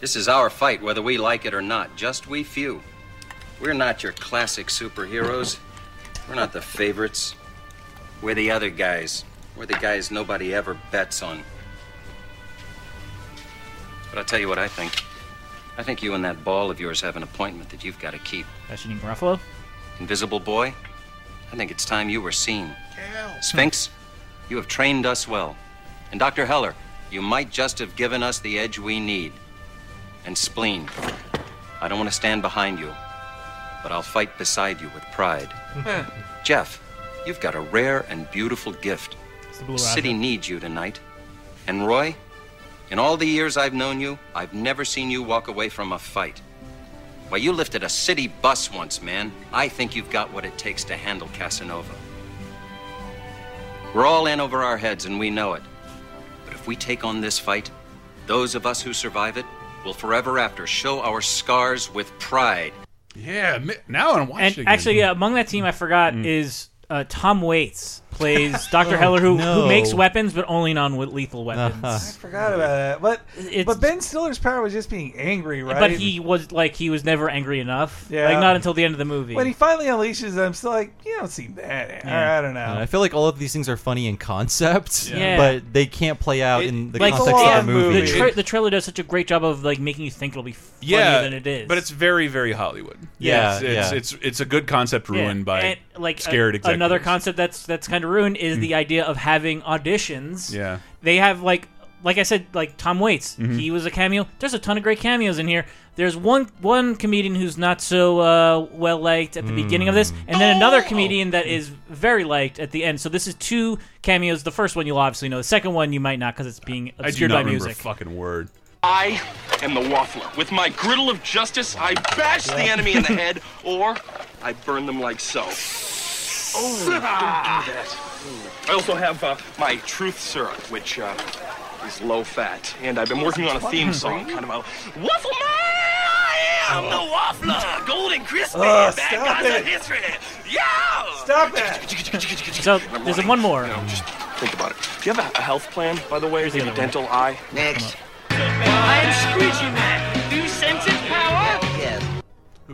This is our fight, whether we like it or not. Just we few. We're not your classic superheroes. We're not the favorites. We're the other guys. We're the guys nobody ever bets on. But I'll tell you what I think. I think you and that ball of yours have an appointment that you've got to keep. That's Janeane Garofalo. Invisible boy, I think it's time you were seen. Sphinx, you have trained us well. And Dr. Heller, you might just have given us the edge we need. And Spleen, I don't want to stand behind you, but I'll fight beside you with pride. Jeff, you've got a rare and beautiful gift. the The city needs you tonight. And Roy, in all the years I've known you, I've never seen you walk away from a fight. Why, you lifted a city bus once, man. I think you've got what it takes to handle Casanova. We're all in over our heads, and we know it. But if we take on this fight, those of us who survive it will forever after show our scars with pride. Yeah, now I'm watching. And again. actually, yeah, among that team, I forgot Mm. is uh, Tom Waits plays Doctor Heller, who, no. who makes weapons, but only non-lethal weapons. I forgot about that. But but Ben Stiller's power was just being angry, right? But he was like he was never angry enough. Yeah. like not until the end of the movie. when he finally unleashes them, I'm still like, you don't seem that. I don't know. Uh, I feel like all of these things are funny in concept, Yeah. but they can't play out in the like context yeah, of the movie. The, tra- the trailer does such a great job of like making you think it'll be funnier yeah, than it is. but it's very very Hollywood. Yeah, it's, it's, yeah. it's it's a good concept Yeah, ruined by and, like a- scared executives. Another concept that's that's kind of ruined is the idea of having auditions. Yeah. they have like like I said, like Tom Waits. Mhm. He was a cameo. There's a ton of great cameos in here. There's one one comedian who's not so uh, well liked at the beginning of this, and then another comedian that is very liked at the end. So this is two cameos. The first one you'll obviously know. The second one you might not because it's being I do obscured not by remember music. a fucking word. I am the waffler. With my griddle of justice, I bash the enemy in the head, or I burn them like so. Oh, don't do that. I also have uh, my truth syrup, which uh, is low fat, and I've been working on a theme song, kind of a waffle man. I'm the waffler, golden crispy, Ugh, bad stop guys it. of history. Yeah. Stop it. So there's one more. No, just think about it. Do you have a, a health plan, by the way? Do you have a dental eye? Next. I'm Squeegee Man. Do you sense its power? Yes.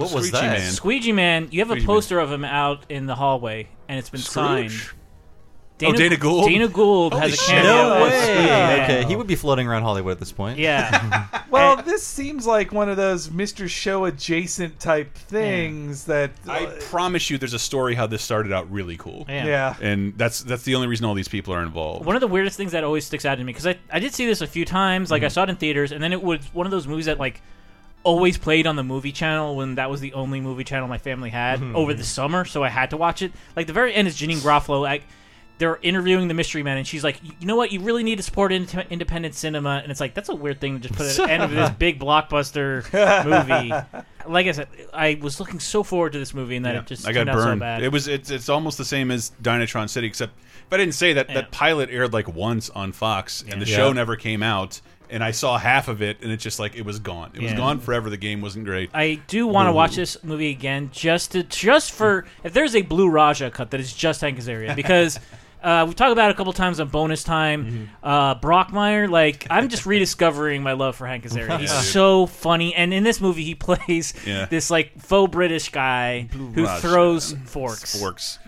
What was Squeegee that? Man? Squeegee Man, you have a Squeegee poster of him out in the hallway, and it's been Scrooge? signed. Oh, Dana Gould? Dana Gould Holy has a shit. cameo. No way. Man. Okay, he would be floating around Hollywood at this point. Yeah. Well, this seems like one of those Mr. Show adjacent type things that I promise you, there's a story how this started out really cool. Yeah. Yeah. and that's that's the only reason all these people are involved. One of the weirdest things that always sticks out to me because I, I did see this a few times. Like I Mhm. saw it in theaters, and then it was one of those movies that like always played on the movie channel when that was the only movie channel my family had Mhm. over the summer, so I had to watch it. Like the very end is Janeane Garofalo. Like they're interviewing the mystery man, and she's like, "You know what? You really need to support ind- independent cinema." And it's like that's a weird thing to just put at the end of this big blockbuster movie. Like I said, I was looking so forward to this movie, and then Yeah, it just I got turned out so burned. bad. it was it's it's almost the same as Dynatron City, except if I didn't say that that pilot aired like once on Fox, and the Yeah. show never came out. And I saw half of it, and it's just like it was gone. It was Yeah. gone forever. The game wasn't great. I do want to watch this movie again just to just for if there's a Blue Raja cut that is just Hank Azaria because uh, we talked about it a couple times on bonus time. Mm-hmm. Uh, Brockmeyer, like I'm just rediscovering my love for Hank Azaria. He's Yeah. so funny, and in this movie he plays Yeah. this like faux British guy who Raja. throws forks. Forks.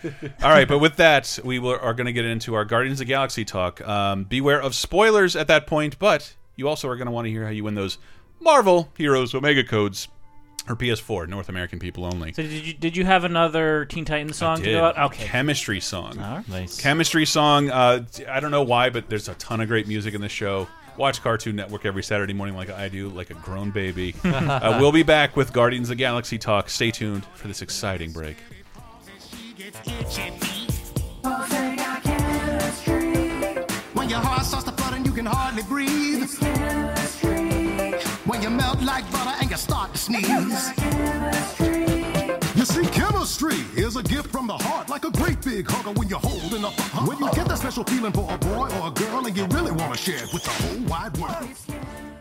All right, but with that, we will, are going to get into our Guardians of the Galaxy talk. Um, beware of spoilers at that point, but you also are going to want to hear how you win those Marvel Heroes Omega codes or PS4, North American people only. So did you did you have another Teen Titans song to Did. go out? Okay. Chemistry song. Nice. Chemistry song. Uh, I don't know why, but there's a ton of great music in this show. Watch Cartoon Network every Saturday morning, like I do, like a grown baby. uh, we'll be back with Guardians of the Galaxy talk. Stay tuned for this exciting break. When your heart starts to flutter and you can hardly breathe. When you melt like butter and you start to sneeze. You see, chemistry chemistry is a gift from the heart, like a great big hugger when you're holding up. When you get that special feeling for a boy or a girl, and you really want to share it with the whole wide world.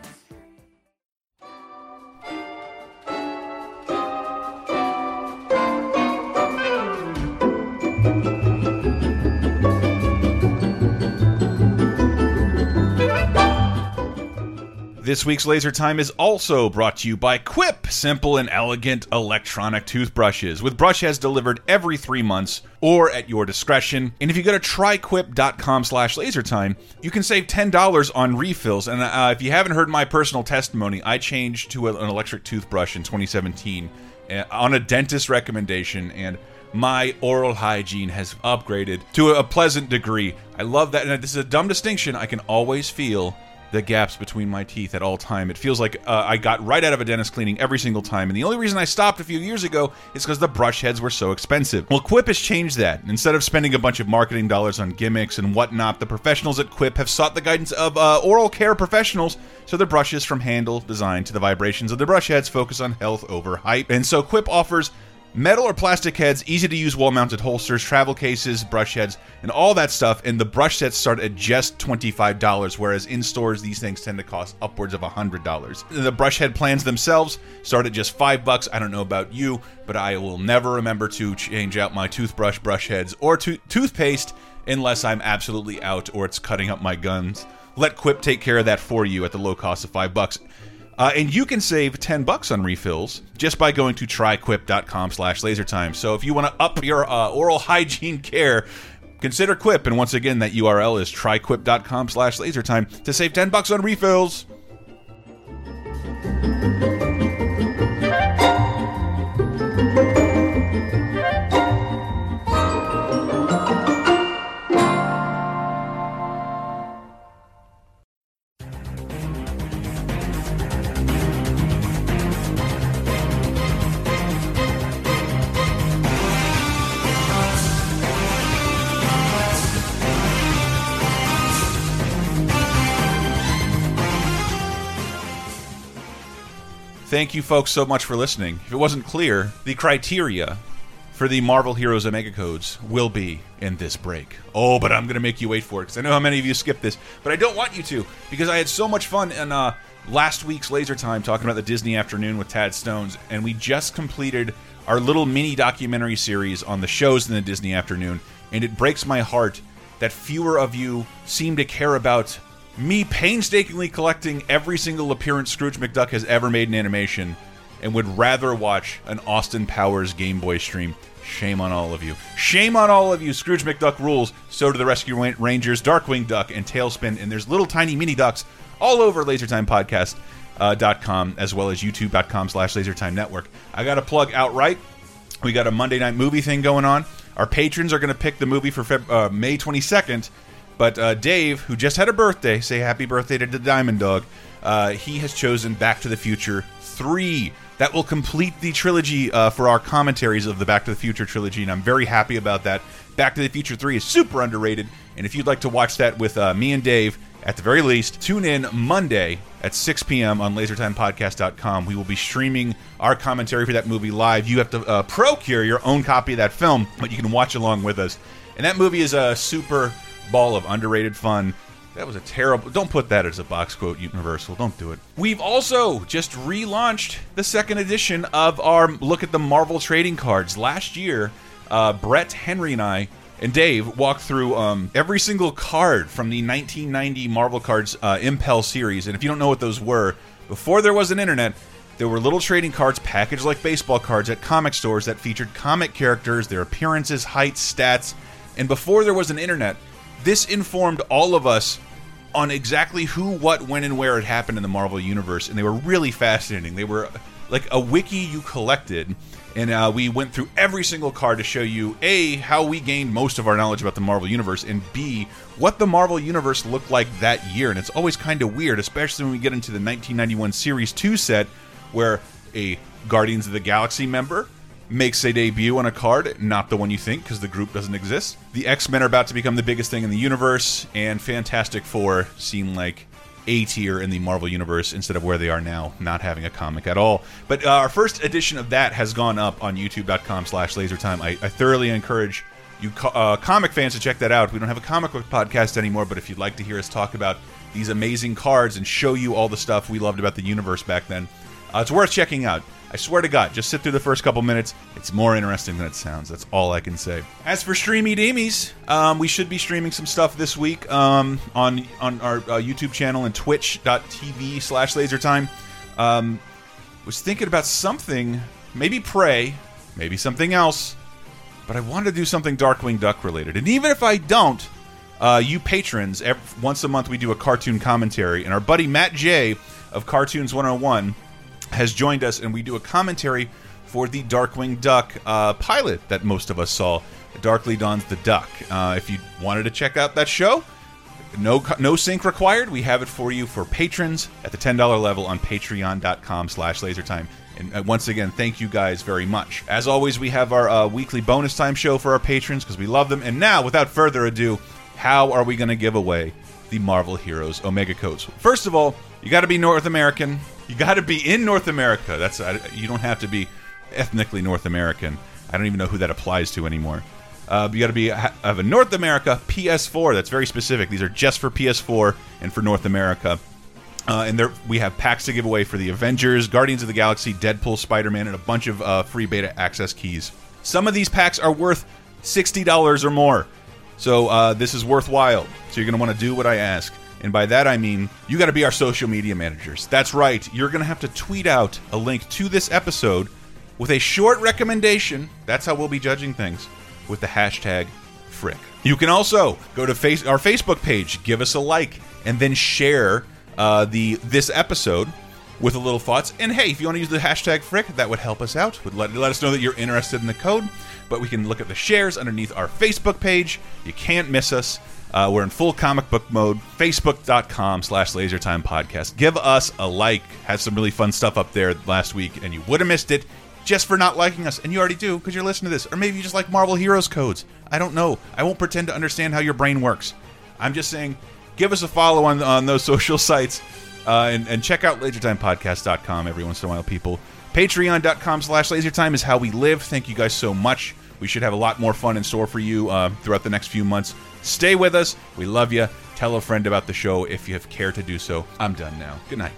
This week's Laser Time is also brought to you by Quip, simple and elegant electronic toothbrushes, with brush heads delivered every three months or at your discretion. And if you go to tryquip.com slash lasertime, you can save $10 on refills. And uh, if you haven't heard my personal testimony, I changed to an electric toothbrush in 2017 uh, on a dentist recommendation, and my oral hygiene has upgraded to a pleasant degree. I love that, and this is a dumb distinction. I can always feel the gaps between my teeth at all time. It feels like uh, I got right out of a dentist cleaning every single time, and the only reason I stopped a few years ago is because the brush heads were so expensive. Well, Quip has changed that. Instead of spending a bunch of marketing dollars on gimmicks and whatnot, the professionals at Quip have sought the guidance of uh, oral care professionals, so their brushes from handle design to the vibrations of the brush heads focus on health over hype. And so Quip offers Metal or plastic heads, easy to use wall mounted holsters, travel cases, brush heads, and all that stuff. And the brush sets start at just $25, whereas in stores, these things tend to cost upwards of $100. The brush head plans themselves start at just 5 bucks. I don't know about you, but I will never remember to change out my toothbrush, brush heads, or to toothpaste unless I'm absolutely out or it's cutting up my guns. Let Quip take care of that for you at the low cost of 5 bucks. Uh, and you can save 10 bucks on refills just by going to tryquip.com slash lasertime. So if you want to up your uh, oral hygiene care, consider Quip. And once again, that URL is tryquip.com slash lasertime to save 10 bucks on refills. Thank you, folks, so much for listening. If it wasn't clear, the criteria for the Marvel Heroes Omega Codes will be in this break. Oh, but I'm going to make you wait for it because I know how many of you skipped this, but I don't want you to because I had so much fun in uh, last week's Laser Time talking about the Disney afternoon with Tad Stones, and we just completed our little mini documentary series on the shows in the Disney afternoon, and it breaks my heart that fewer of you seem to care about me painstakingly collecting every single appearance Scrooge McDuck has ever made in animation and would rather watch an Austin Powers Game Boy stream. Shame on all of you. Shame on all of you. Scrooge McDuck rules. So do the Rescue Rangers, Darkwing Duck, and TaleSpin. And there's little tiny mini ducks all over lasertimepodcast.com as well as youtube.com slash lasertime network. I got to plug outright. We got a Monday night movie thing going on. Our patrons are going to pick the movie for Feb uh, May 22nd. But uh, Dave, who just had a birthday, say happy birthday to the Diamond Dog. Uh, he has chosen Back to the Future 3. That will complete the trilogy uh, for our commentaries of the Back to the Future trilogy, and I'm very happy about that. Back to the Future 3 is super underrated, and if you'd like to watch that with uh, me and Dave, at the very least, tune in Monday at 6 p.m. on lasertimepodcast.com. We will be streaming our commentary for that movie live. You have to uh, procure your own copy of that film, but you can watch along with us. And that movie is a super ball of underrated fun. That was a terrible. Don't put that as a box quote, Universal. Don't do it. We've also just relaunched the second edition of our look at the Marvel trading cards. Last year, uh, Brett, Henry, and I and Dave walked through um, every single card from the 1990 Marvel Cards uh, Impel series. And if you don't know what those were, before there was an internet, there were little trading cards packaged like baseball cards at comic stores that featured comic characters, their appearances, heights, stats. And before there was an internet, this informed all of us on exactly who, what, when, and where it happened in the Marvel Universe. And they were really fascinating. They were like a wiki you collected. And uh, we went through every single card to show you A, how we gained most of our knowledge about the Marvel Universe, and B, what the Marvel Universe looked like that year. And it's always kind of weird, especially when we get into the 1991 Series 2 set, where a Guardians of the Galaxy member makes a debut on a card, not the one you think because the group doesn't exist. The X Men are about to become the biggest thing in the universe, and Fantastic Four seem like A tier in the Marvel universe instead of where they are now, not having a comic at all. But uh, our first edition of that has gone up on YouTube.com/slash LaserTime. I, I thoroughly encourage you co uh, comic fans to check that out. We don't have a comic book podcast anymore, but if you'd like to hear us talk about these amazing cards and show you all the stuff we loved about the universe back then, uh, it's worth checking out. I swear to God, just sit through the first couple minutes. It's more interesting than it sounds. That's all I can say. As for Streamy Deemies, um, we should be streaming some stuff this week um, on on our uh, YouTube channel and twitch.tv slash lasertime. Um, was thinking about something, maybe Prey, maybe something else, but I wanted to do something Darkwing Duck related. And even if I don't, uh, you patrons, every, once a month we do a cartoon commentary, and our buddy Matt J of Cartoons 101 has joined us, and we do a commentary for the Darkwing Duck uh, pilot that most of us saw, Darkly Dawns the Duck. Uh, if you wanted to check out that show, no no sync required. We have it for you for patrons at the ten dollar level on Patreon.com slash LaserTime. And uh, once again, thank you guys very much. As always, we have our uh, weekly bonus time show for our patrons because we love them. And now, without further ado, how are we going to give away the Marvel Heroes Omega codes? First of all, you got to be North American. You got to be in North America. That's uh, you don't have to be ethnically North American. I don't even know who that applies to anymore. Uh, you got to be have a North America PS4. That's very specific. These are just for PS4 and for North America. Uh, and there we have packs to give away for the Avengers, Guardians of the Galaxy, Deadpool, Spider-Man, and a bunch of uh, free beta access keys. Some of these packs are worth sixty dollars or more, so uh, this is worthwhile. So you're going to want to do what I ask, and by that I mean you got to be our social media managers. That's right. You're going to have to tweet out a link to this episode with a short recommendation. That's how we'll be judging things with the hashtag Frick. You can also go to face our Facebook page, give us a like, and then share uh, the this episode with a little thoughts. And hey, if you want to use the hashtag Frick, that would help us out. Would let, let us know that you're interested in the code. But we can look at the shares underneath our Facebook page. You can't miss us. Uh, we're in full comic book mode. Facebook.com slash LaserTime Podcast. Give us a like. Had some really fun stuff up there last week, and you would have missed it just for not liking us. And you already do because you're listening to this. Or maybe you just like Marvel Heroes codes. I don't know. I won't pretend to understand how your brain works. I'm just saying, give us a follow on, on those social sites uh, and, and check out lasertimepodcast.com every once in a while, people. Patreon.com slash lasertime is how we live. Thank you guys so much. We should have a lot more fun in store for you uh, throughout the next few months. Stay with us. We love you. Tell a friend about the show if you have care to do so. I'm done now. Good night.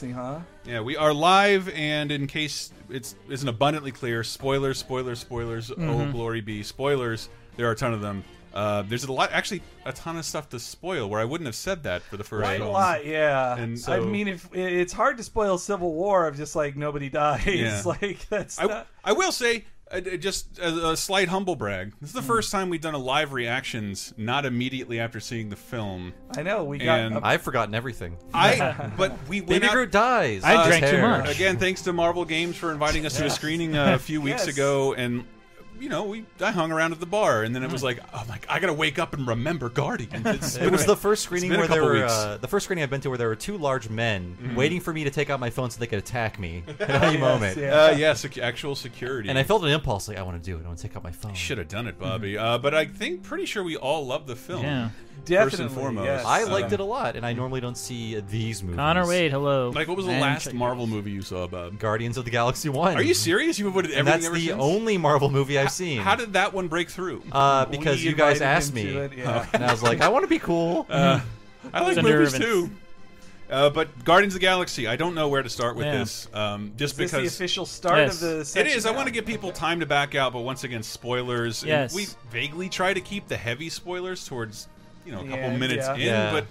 Huh? Yeah, we are live, and in case it's isn't abundantly clear, spoilers, spoilers, spoilers. Oh, Mhm. glory be spoilers! There are a ton of them. Uh, there's a lot, actually, a ton of stuff to spoil. Where I wouldn't have said that for the first Quite a lot, yeah. And I mean, if it's hard to spoil Civil War of just like nobody dies, Yeah. like that's I, not. I will say, uh, uh, just a, a slight humble brag. This is the first time we've done a live reactions, not immediately after seeing the film. I know we got. And I've forgotten everything. I, but we went Baby out- Groot dies. Uh, I drank too much. Again, thanks to Marvel Games for inviting us to a screening uh, a few weeks Yes. ago, and you know, we I hung around at the bar, and then it was Mm. like, oh my, I gotta wake up and remember Guardians. It's it been was a- the first screening been a where there couple were weeks. uh, the first screening I've been to where there were two large men Mhm. waiting for me to take out my phone so they could attack me at any Yes, moment. yeah. Uh, yeah, sec- actual security. And I felt an impulse like I want to do it. I want to take out my phone. Should have done it, Bobby. Uh, but I think pretty sure we all love the film. Yeah. First and foremost, yes. I liked Uh, it a lot, and I normally don't see these movies. Connor Wade, hello. Like, what was the And last Marvel movie you saw, Bob? Guardians of the Galaxy One. Are you serious? You've avoided And everything that's ever the since? only Marvel movie I've seen. How did that one break through? Uh, because We you guys asked me, to it, yeah. and I was like, I want to be cool. Uh, I like movies nervous- too. Uh, but Guardians of the Galaxy, I don't know where to start with Yeah. this. Um, just Is this the because official start of the It section is. I want to give people time to back out, but once again, spoilers. and Yes. we vaguely try to keep the heavy spoilers towards you know a couple Yeah, minutes yeah. in, Yeah. but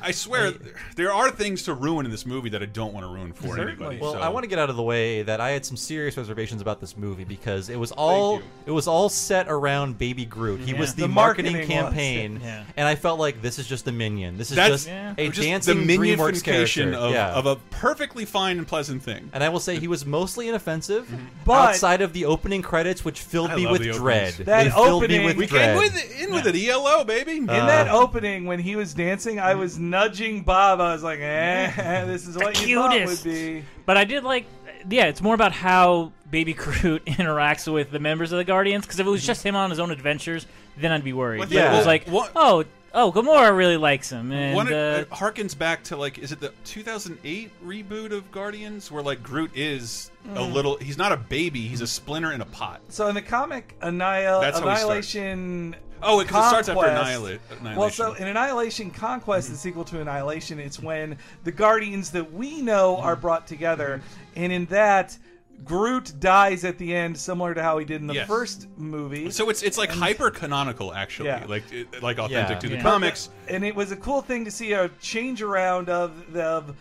I swear, there are things to ruin in this movie that I don't want to ruin for anybody. Well, so. I want to get out of the way that I had some serious reservations about this movie because it was all it was all set around Baby Groot. He Yeah. was the, The marketing, marketing campaign, yeah. and I felt like this is just a minion. This is That's just Yeah. a just dancing the DreamWorks minionification character. of, yeah. of a perfectly fine and pleasant thing. and I will say he was mostly inoffensive, mm-hmm. But- outside of the opening credits, which filled I me with dread. That they filled opening- me with We We dread. came with in with it, ELO baby. In that uh, opening, when he was dancing, I was nudging Bob. I was like, "Eh, this is what you thought would be." But I did like, yeah, it's more about how Baby Groot interacts with the members of the Guardians. Because if it was just him on his own adventures, then I'd be worried. Well, But yeah. it was like, What- oh, oh, Gamora really likes him, and One uh, it harkens back to like is it the 2008 reboot of Guardians where like Groot is a Mm. little he's not a baby he's a splinter in a pot. So in the comic, Annihil- That's how he starts. Annihilation. Oh, it- it starts after Conquest- Annihila- Annihilation. Well, so in Annihilation Conquest, the sequel to Annihilation, it's when the Guardians that we know are mm-hmm. brought together, and in that. Groot dies at the end, similar to how he did in the Yes. first movie. So it's it's like And- hyper canonical actually, Yeah. like it, like authentic Yeah. to the Yeah. comics. and it was a cool thing to see a change around of the of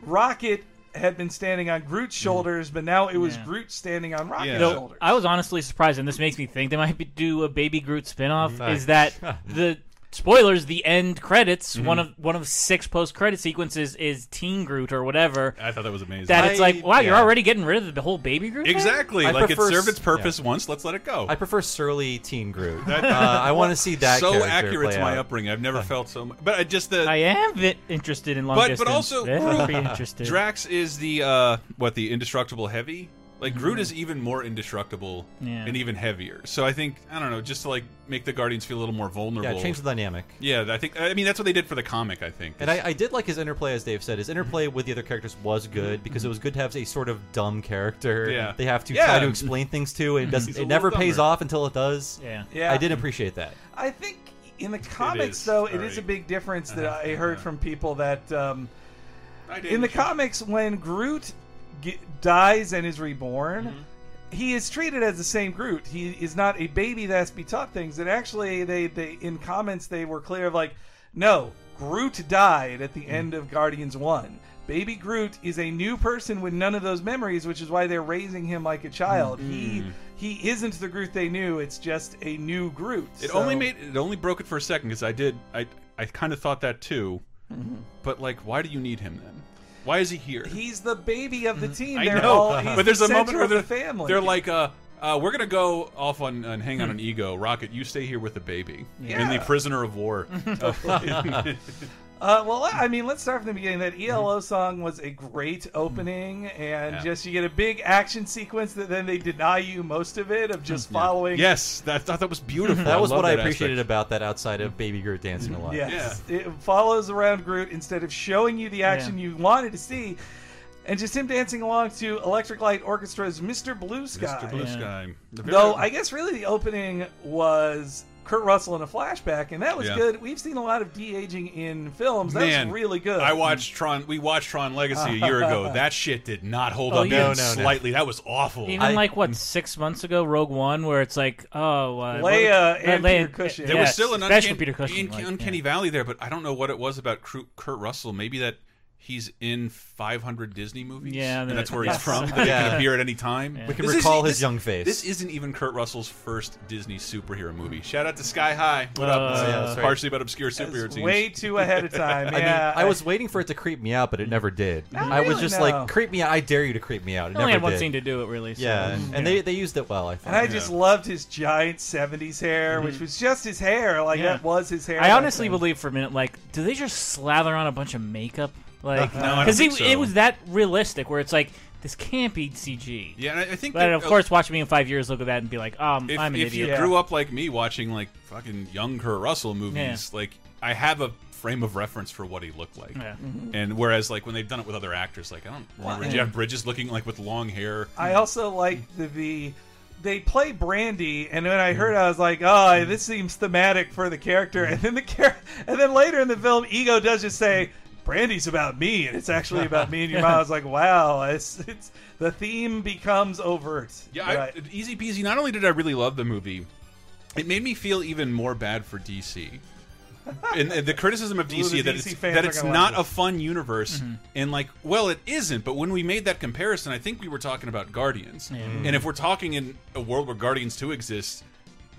Rocket had been standing on Groot's shoulders, but now it was Yeah. Groot standing on Rocket's Yeah. No, shoulders. I was honestly surprised, and this makes me think they might be, do a Baby Groot spinoff. Mhm. Is that the spoilers? The end credits, Mm-hmm. one of one of six post credit sequences is Teen Groot or whatever. I thought that was amazing. That it's like, wow, you're already getting rid of the whole Baby Groot. exactly. I like it served its purpose yeah. once. Let's let it go. I prefer surly Teen Groot. uh, I want to see that. so character accurate play to my out. upbringing. I've never felt so. much. But I just the I am interested in long but distance. but also very Groot- interested. Drax is the uh what the indestructible heavy. Like Groot is even more indestructible Mm-hmm. Yeah. and even heavier. So I think I don't know, just to like make the Guardians feel a little more vulnerable. Yeah, change the dynamic. Yeah, I think I mean that's what they did for the comic. I think. And I, I did like his interplay, as Dave said. His interplay Mm-hmm. with the other characters was good because it was good to have a sort of dumb character. Yeah. They have to Yeah. try to explain things to, and it doesn't. It never little pays off until it does. Yeah. Yeah. I did appreciate that. I think in the comics, is though, it very- is a big difference that Uh-huh. I heard from people that um, in the comics, when Groot ge- dies and is reborn, Mm-hmm. he is treated as the same Groot. He is not a baby that has to be taught things. And actually, they, they in comments they were clear of like, no, Groot died at the mm. end of Guardians One. Baby Groot is a new person with none of those memories, which is why they're raising him like a child. He mm-hmm. he isn't the Groot they knew. It's just a new Groot. It So- only made it only broke it for a second because I did I I kind of thought that too. Mm-hmm. But like, why do you need him then? Why is he here? He's the baby of the team. I They're know, all, he's but there's the a moment where of they're, the family. they're like, uh, uh, we're gonna go off on and hang out on ego. Rocket, you stay here with the baby Yeah. in the prisoner of war. Uh, well, I mean, let's start from the beginning. That ELO song was a great opening, and Mm-hmm. Yeah. just you get a big action sequence that then they deny you most of it of just following. yes, that, I thought that was beautiful. That was love what I appreciated aspect. about that outside of Baby Groot dancing a lot. Yes, it follows around Groot instead of showing you the action you wanted to see, and just him dancing along to Electric Light Orchestra's "Mr. Blue Sky." Mr. Blue Sky. Though I guess really the opening was Kurt Russell in a flashback, and that was Yeah. good. We've seen a lot of de aging in films. That Man, was really good. I watched Tron. We watched Tron Legacy a year ago. That shit did not hold Oh, up yeah. even slightly. That was awful. Even like what six months ago, Rogue One, where it's like, oh, uh, Leia what- and uh, Peter Cushing. There yes, was still an uncanny, Peter Cushing, in- like, uncanny yeah. valley there, but I don't know what it was about Kurt Russell. Maybe that he's in 500 Disney movies. Yeah, and that's where he's from. That Yeah. he can appear at any time. We can This recall isn't- his this- young face. This isn't even Kurt Russell's first Disney superhero movie. Shout out to Sky High. What up? Uh, This yeah, right. partially about obscure superhero teams. way too ahead of time. I mean, Yeah, I was waiting for it to creep me out, but it never did. I was just no. like, creep me out. I dare you to creep me out. It I only never had one did. scene to do it, really. So. Yeah, and they, they used it well. I thought. And I just loved his giant '70s hair, which was just his hair. Like Yeah. that was his hair. I honestly believe for a minute, like, do they just slather on a bunch of makeup? Like, No, I don't because think so. it was that realistic, where it's like, this can't be CG. Yeah, and I I think. But that- of course, watching me in five years, look at that and be like, um, if, I'm an if idiot. you grew up like me watching like fucking young Kurt Russell movies, like I have a frame of reference for what he looked like. Yeah. Mhm. And whereas like when they've done it with other actors, like I don't remember Well, Jeff Bridges looking like with long hair. I also like the, the they play Brandy, and when I heard, it, I was like, "Oh, this seems thematic for the character." And then the char- and then later in the film, Ego does just say, "Brandy's about me," and it's actually about me and your mom. I was like, "Wow, it's it's the theme becomes overt." Yeah, But I, easy peasy. Not only did I really love the movie, it made me feel even more bad for DC and, and the criticism of DC the that DC it's, that it's not a fun universe, Mm-hmm. and like, well, it isn't. But when we made that comparison, I think we were talking about Guardians, and if we're talking in a world where Guardians Two exists.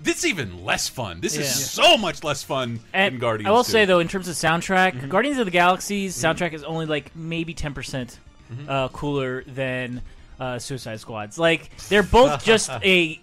This is even less fun. This Yeah. is so much less fun And than Guardians. I will 2. say though, in terms of soundtrack, Mhm. Guardians of the Galaxy's soundtrack is only like maybe ten percent Mm-hmm. uh, cooler than uh, Suicide Squad's. Like they're both just a.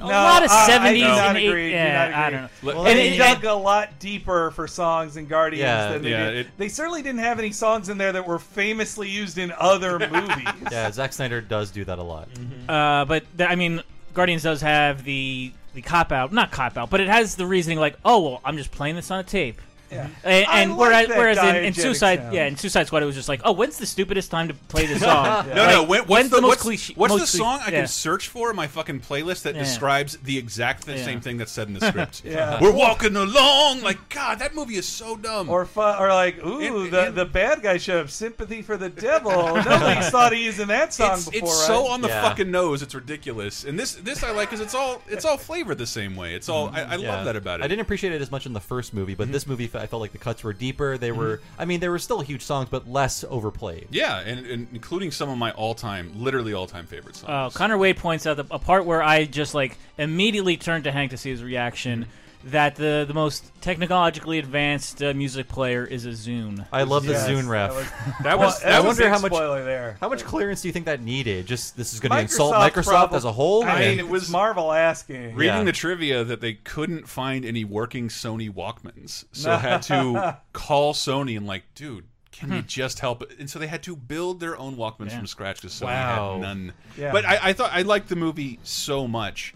A No, lot of I- I do seventies not and agree, eight. do Yeah, not I agree. don't know. Well, And they it- dug a lot deeper for songs in Guardians Yeah. than they Yeah, did. it- they certainly didn't have any songs in there that were famously used in other movies. Yeah, Zack Snyder does do that a lot. Uh, but th- I mean, Guardians does have the the cop out, not cop out, but it has the reasoning like, oh well, I'm just playing this on a tape. Yeah. And, I and like whereas, that whereas in, in Suicide, sound. yeah, in Suicide Squad, it was just like, oh, when's the stupidest time to play this song? No, no. Like, When, what's when's the, most what's, cliche? what's most the cliche- song I yeah. can search for in my fucking playlist that Yeah. describes the exact th- Yeah. same thing that's said in the script? Yeah. We're walking along. Like God, that movie is so dumb. Or fu- or like, ooh, the, the bad guy showed up. Sympathy for the devil. Nobody's thought of using that song it's, before, it's right? so on the Yeah. fucking nose. It's ridiculous. And this this I like because it's all it's all flavored the same way. It's all I, I love that about it. I didn't appreciate it as much in the first movie, but mm-hmm. this movie I felt like the cuts were deeper. They were, I mean, they were still huge songs, but less overplayed. Yeah, and, and including some of my all time, literally all time favorite songs. Uh, Connor Wade points out the, a part where I just like immediately turned to Hank to see his reaction. That the the most technologically advanced uh, music player is a Zune. I love the Yes, Zune ref. that was- That Well, was- that I was a wonder big how much spoiler there. How much clearance do you think that needed? Just this is going to insult Microsoft Microsoft probably- as a whole. I mean, it was Marvel asking. Reading Yeah. the trivia that they couldn't find any working Sony Walkmans, so had to call Sony and like, dude, can you just help? it? And so they had to build their own Walkmans from scratch because Sony Wow. had none. Yeah. But I, I thought I liked the movie so much,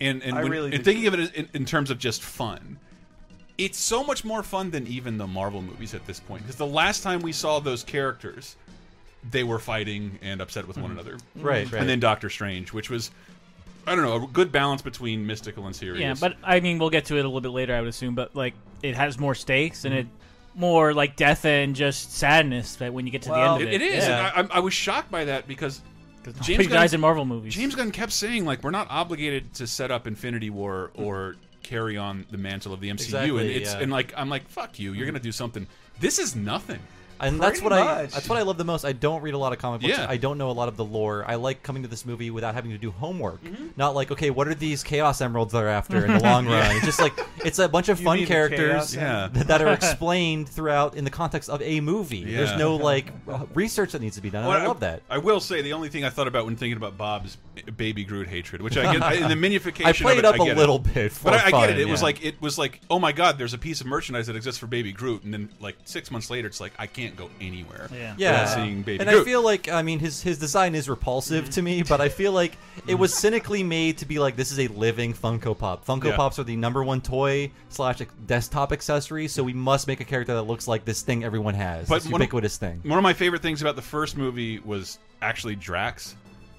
and and, I when, really and thinking of it in, in terms of just fun. It's so much more fun than even the Marvel movies at this point. Because the last time we saw those characters, they were fighting and upset with one mm-hmm. another. Right, right. And then Doctor Strange, which was I don't know, a good balance between mystical and serious. Yeah, but I mean, we'll get to it a little bit later, I would assume. But like, it has more stakes and it mm-hmm. more like death and just sadness. That when you get to Well, the end of it it, is. Yeah. And I, I I was shocked by that because nobody dies in Marvel movies. James Gunn kept saying like we're not obligated to set up Infinity War or carry on the mantle of the MCU, and it's yeah. and like I'm like fuck you, you're gonna do something. This is nothing. And that's Pretty what I much. that's what I love the most. I don't read a lot of comic books. Yeah. I don't know a lot of the lore. I like coming to this movie without having to do homework. Mm-hmm. Not like okay, what are these Chaos Emeralds they're after in the long run? It's just like it's a bunch of You fun characters Yeah. that, that are explained throughout in the context of a movie. Yeah. There's no like uh, research that needs to be done. and Well, I love that. I will say the only thing I thought about when thinking about Bob's baby Groot hatred, which I get I, in the minification. I played of it, up I a little it. bit for but I, I get fun, it. It was like it was like, oh my god, there's a piece of merchandise that exists for Baby Groot, and then like six months later, it's like I can't go anywhere. Yeah. Yeah, seeing Baby and Groot. I feel like I mean his his design is repulsive to me, but I feel like it was cynically made to be like this is a living Funko Pop. Funko Yeah. Pops are the number one toy slash desktop accessory, so we must make a character that looks like this thing everyone has. this one of- ubiquitous thing. One of my favorite things about the first movie was actually Drax.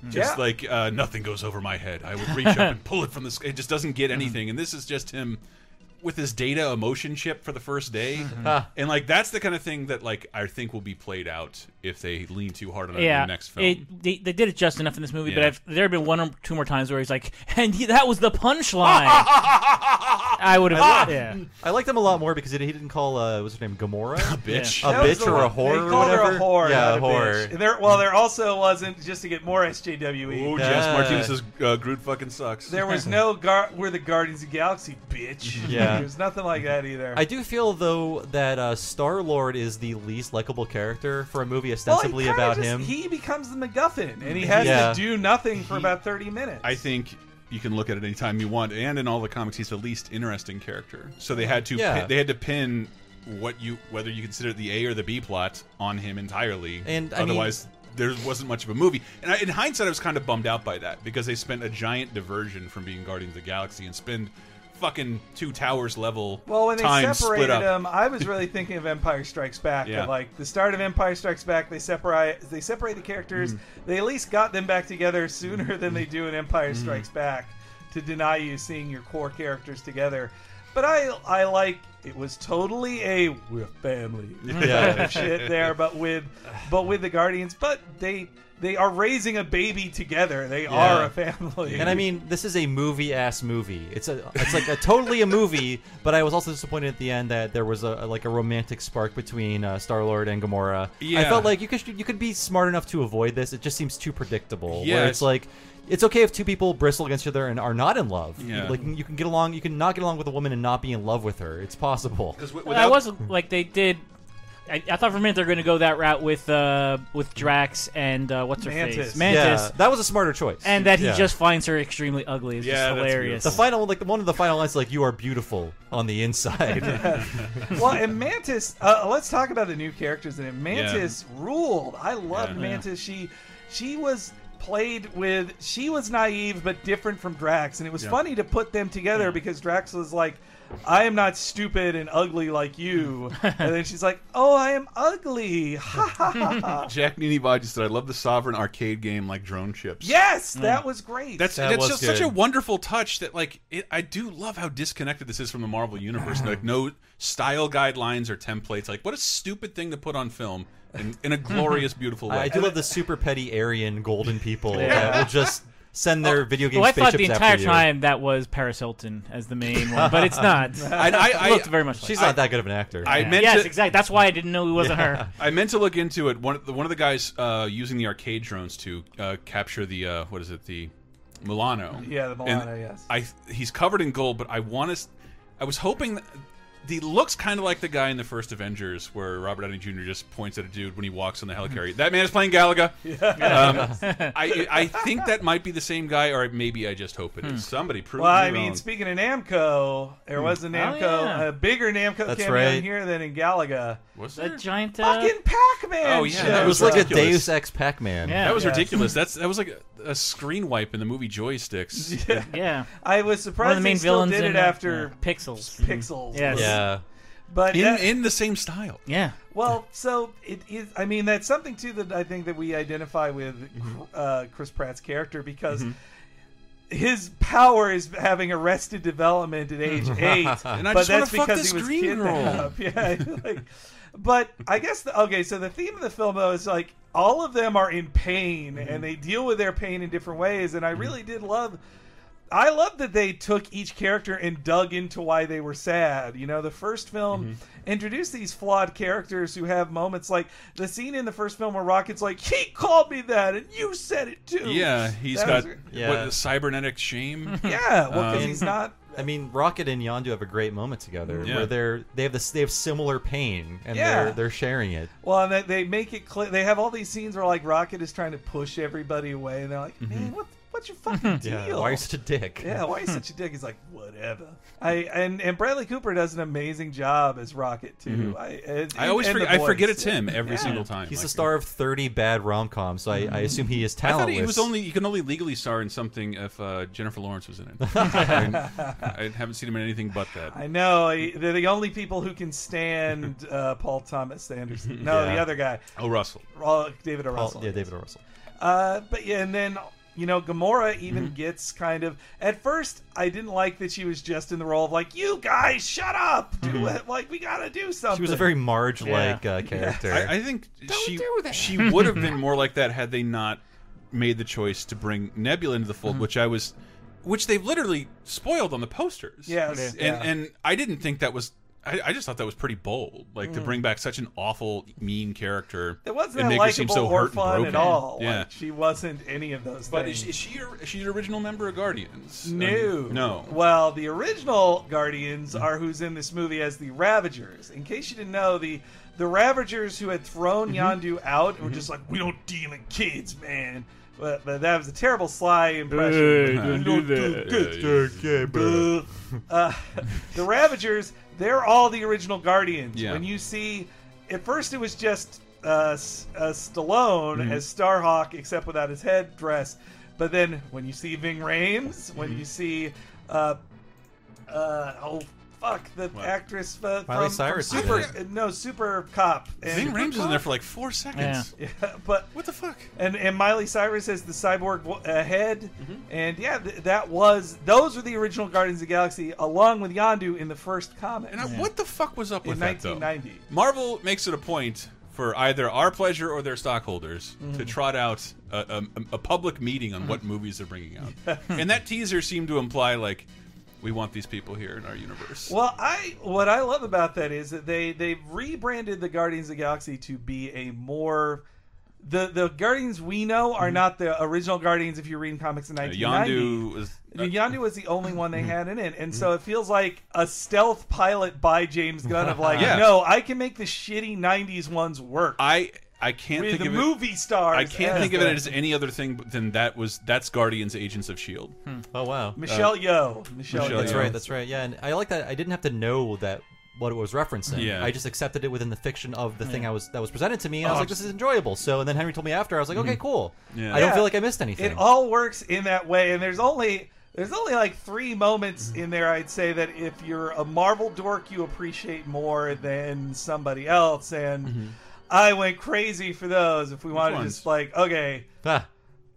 Just Yeah. like uh, nothing goes over my head. I would reach up and pull it from the sky. It just doesn't Mm-hmm. get anything. And this is just him with this data emotion chip for the first day. Mm-hmm. Ah. And like that's the kind of thing that like I think will be played out if they lean too hard on it yeah, in the next film. It, they, they did it just enough in this movie, Yeah. but I've, there have been one or two more times where he's like, and he, that was the punchline. I would have, yeah. I liked him a lot more because he didn't call uh, what's her name Gamora a bitch. a That bitch the or a whore They or called her whatever. a whore. yeah, a a whore. bitch. There, well, there also wasn't just to get more SJWE. Oh, Yeah. Jess Martinez uh, Groot fucking sucks. There was no gar- we're the Guardians of the Galaxy, bitch. Yeah. There's nothing like that either. I do feel though that uh, Star Lord is the least likable character for a movie Well, he ostensibly kinda about just- him. He becomes the MacGuffin, and he has Yeah. to do nothing for about 30 minutes. I think you can look at it anytime you want, and in all the comics, he's the least interesting character. So they had to Yeah. pin, they had to pin what you whether you consider it the A or the B plot on him entirely, And, I mean- otherwise. there wasn't much of a movie, and I, in hindsight, I was kind of bummed out by that because they spent a giant diversion from being Guardians of the Galaxy and spend fucking two towers level Well, when they separated them, I was really thinking of Empire Strikes Back. Yeah. Like the start of Empire Strikes Back, they separate they separate the characters. Mm. They at least got them back together sooner than they do in Empire Mm. Strikes Back to deny you seeing your core characters together. But I I like it was totally a we're family Yeah. kind of shit there, but with but with the Guardians. But they they are raising a baby together. They are a family. And I mean, this is a movie ass movie. It's a it's like a totally a movie. But I was also disappointed at the end that there was a, like a romantic spark between uh, Star Lord and Gamora. I felt like you could you could be smart enough to avoid this. It just seems too predictable. Yeah, where it's- it's like. It's okay if two people bristle against each other and are not in love. Yeah. Like you can get along, you can not get along with a woman and not be in love with her. It's possible. I wasn't like they did. I, I thought for a minute they're going to go that route with uh, with Drax and uh, what's her Mantis. face Mantis. Yeah, that was a smarter choice. And that he Yeah. just finds her extremely ugly is just hilarious. The final, like one of the final lines, like "You are beautiful on the inside." well, and Mantis. Uh, let's talk about the new characters in it. Mantis ruled. I loved Yeah. Mantis. She she was played with. She was naive but different from Drax, and it was Yeah. funny to put them together because Drax was like. I am not stupid and ugly like you. and then she's like, "Oh, I am ugly." Ha ha ha. ha. Jack Nini Bodge said, "I love the Sovereign arcade game like drone ships." Yes, that mm. was great. That's That that's was just such a wonderful touch that like it, I do love how disconnected this is from the Marvel universe. like no style guidelines or templates. Like what a stupid thing to put on film in, in a glorious, beautiful way. I do love the super petty Aryan golden people Yeah. that will just send their video game Well, I thought the entire after you. time that was Paris Hilton as the main one, but it's not. I, I, It looked very much. She's like not that good of an actor. I Yeah. meant yes, to, exactly. That's why I didn't know it wasn't her. I meant to look into it. One of the, one of the guys uh, using the arcade drones to uh, capture the uh, what is it the Milano? Yeah, the And Milano, yes. I he's covered in gold, but I want to. I was hoping. That, he looks kind of like the guy in the first Avengers, where Robert Downey Jr. just points at a dude when he walks on the helicarrier. that man is playing Galaga. Um, I I think that might be the same guy, or maybe I just hope it is. Somebody prove Well, me I mean, wrong. speaking of Namco, there was a Hmm. Namco, Oh, yeah. a bigger Namco That's cameo right. in here than in Galaga. Was That giant. Uh, Fucking Pac-Man. Oh, yeah, shit. that It was was like a ridiculous. Deus Ex Pac-Man. Yeah. that was Yes. ridiculous. That's that was like a, a screen wipe in the movie Joysticks. Yeah. yeah. I was surprised One of the main they still villains did in it uh, after yeah, Pixels. Pixels. Yes. Yeah. But in that- in the same style. Yeah. well, so it is. I mean, that's something too that I think that we identify with Mm-hmm. uh, Chris Pratt's character because. His power is having arrested development at age eight, And I but just wanna that's fuck because this he was green girl. kidnapped. Yeah, like, but I guess the, okay. So the theme of the film though is like all of them are in pain Mm-hmm. and they deal with their pain in different ways, and I really did love. I love that they took each character and dug into why they were sad. You know, the first film Mm-hmm. introduced these flawed characters who have moments like the scene in the first film where Rocket's like, "He called me that, and you said it too." Yeah, he's That got was- Yeah. what the cybernetic shame. yeah, well, because Um, he's not. I mean, Rocket and Yondu have a great moment together Yeah. where they're they have this they have similar pain and Yeah. they're they're sharing it. Well, and they, they make it clear. They have all these scenes where like Rocket is trying to push everybody away, and they're like, mm-hmm. "Man, what, what's your fucking deal? Yeah, why are you such a dick? Yeah, why are you such a dick? He's like, whatever. I and and Bradley Cooper does an amazing job as Rocket too. I and, I always and forget, I forget it's him every Yeah. single time. He's Like, the star of thirty bad rom coms, so I, I assume he is I thought talentless. he was only you can only legally star in something if uh, Jennifer Lawrence was in it. I, I haven't seen him in anything but that. I know I- they're the only people who can stand uh, Paul Thomas Anderson. No, Yeah. the other guy, Oh, Russell. uh, David O. Paul- Russell. yeah, David O. Russell. Uh, but yeah, and then you know, Gamora even Mm-hmm. gets kind of. At first, I didn't like that she was just in the role of like, "You guys, shut up! Do it! Like, we gotta do something." Mm-hmm. She was a very Marge like Yeah. uh, character. I, I think she she would have been more like that had they not made the choice to bring Nebula into the fold, Mm-hmm. which I was, which they've literally spoiled on the posters. Yes, and and I didn't think that was. I, I just thought that was pretty bold, like to Mm. bring back such an awful, mean character. It wasn't and make her seem likable so or hurt and fun at all. Yeah, Like, she wasn't any of those but things. is she, is she an original member of Guardians? No. Um, no. Well, the original Guardians Mm-hmm. are who's in this movie as the Ravagers. In case you didn't know, the the Ravagers who had thrown Mm-hmm. Yondu out were just like, we don't deal in kids, man. But, but that was a terrible sly impression. Hey, We don't do that. kids. Okay. Uh, the Ravagers, they're all the original Guardians. Yeah. When you see, at first it was just uh, uh, Stallone Mhm. as Starhawk, except without his headdress. But then when you see Ving Rhames, Mm-hmm. when you see, uh, uh, oh fuck the actress uh, Miley from, Cyrus from is Super in no Super Cop. Ving Rhames was in there for like four seconds. Yeah, but what the fuck? And and Miley Cyrus as the cyborg vo- uh, head, Mm-hmm. and yeah, th- that was those were the original Guardians of the Galaxy, along with Yondu in the first comic. And I- what the fuck was up in with that though? 1990? Marvel makes it a point for either our pleasure or their stockholders to trot out a, a, a public meeting on what movies they're bringing out, and that teaser seemed to imply like we want these people here in our universe. Well, I what I love about that is that they they've rebranded the Guardians of the Galaxy to be a more the the Guardians we know are not the original Guardians. If you're reading comics in Uh, 1990, Yondu was mean, Yondu was the only one they had in it, and so it feels like a stealth pilot by James Gunn of like, Yeah. no, I can make the shitty '90s ones work. I I can't With think the of it, movie stars. I can't think of it as any other thing than that was that's Guardians Agents of Shield. Oh wow, Michelle Uh, Yeoh. Michelle, Michelle That's Yeoh. right. That's right. Yeah, and I like that. I didn't have to know that what it was referencing. Yeah. I just accepted it within the fiction of the thing Yeah. I was that was presented to me. And I was Oh, like, this is enjoyable. So, and then Henry told me after. I was like, okay, Mhm. cool. Yeah. I don't feel like I missed anything. It all works in that way, and there's only there's only like three moments in there. I'd say that if you're a Marvel dork, you appreciate more than somebody else, and I went crazy for those. If we wanted to ones? just like okay. Ah.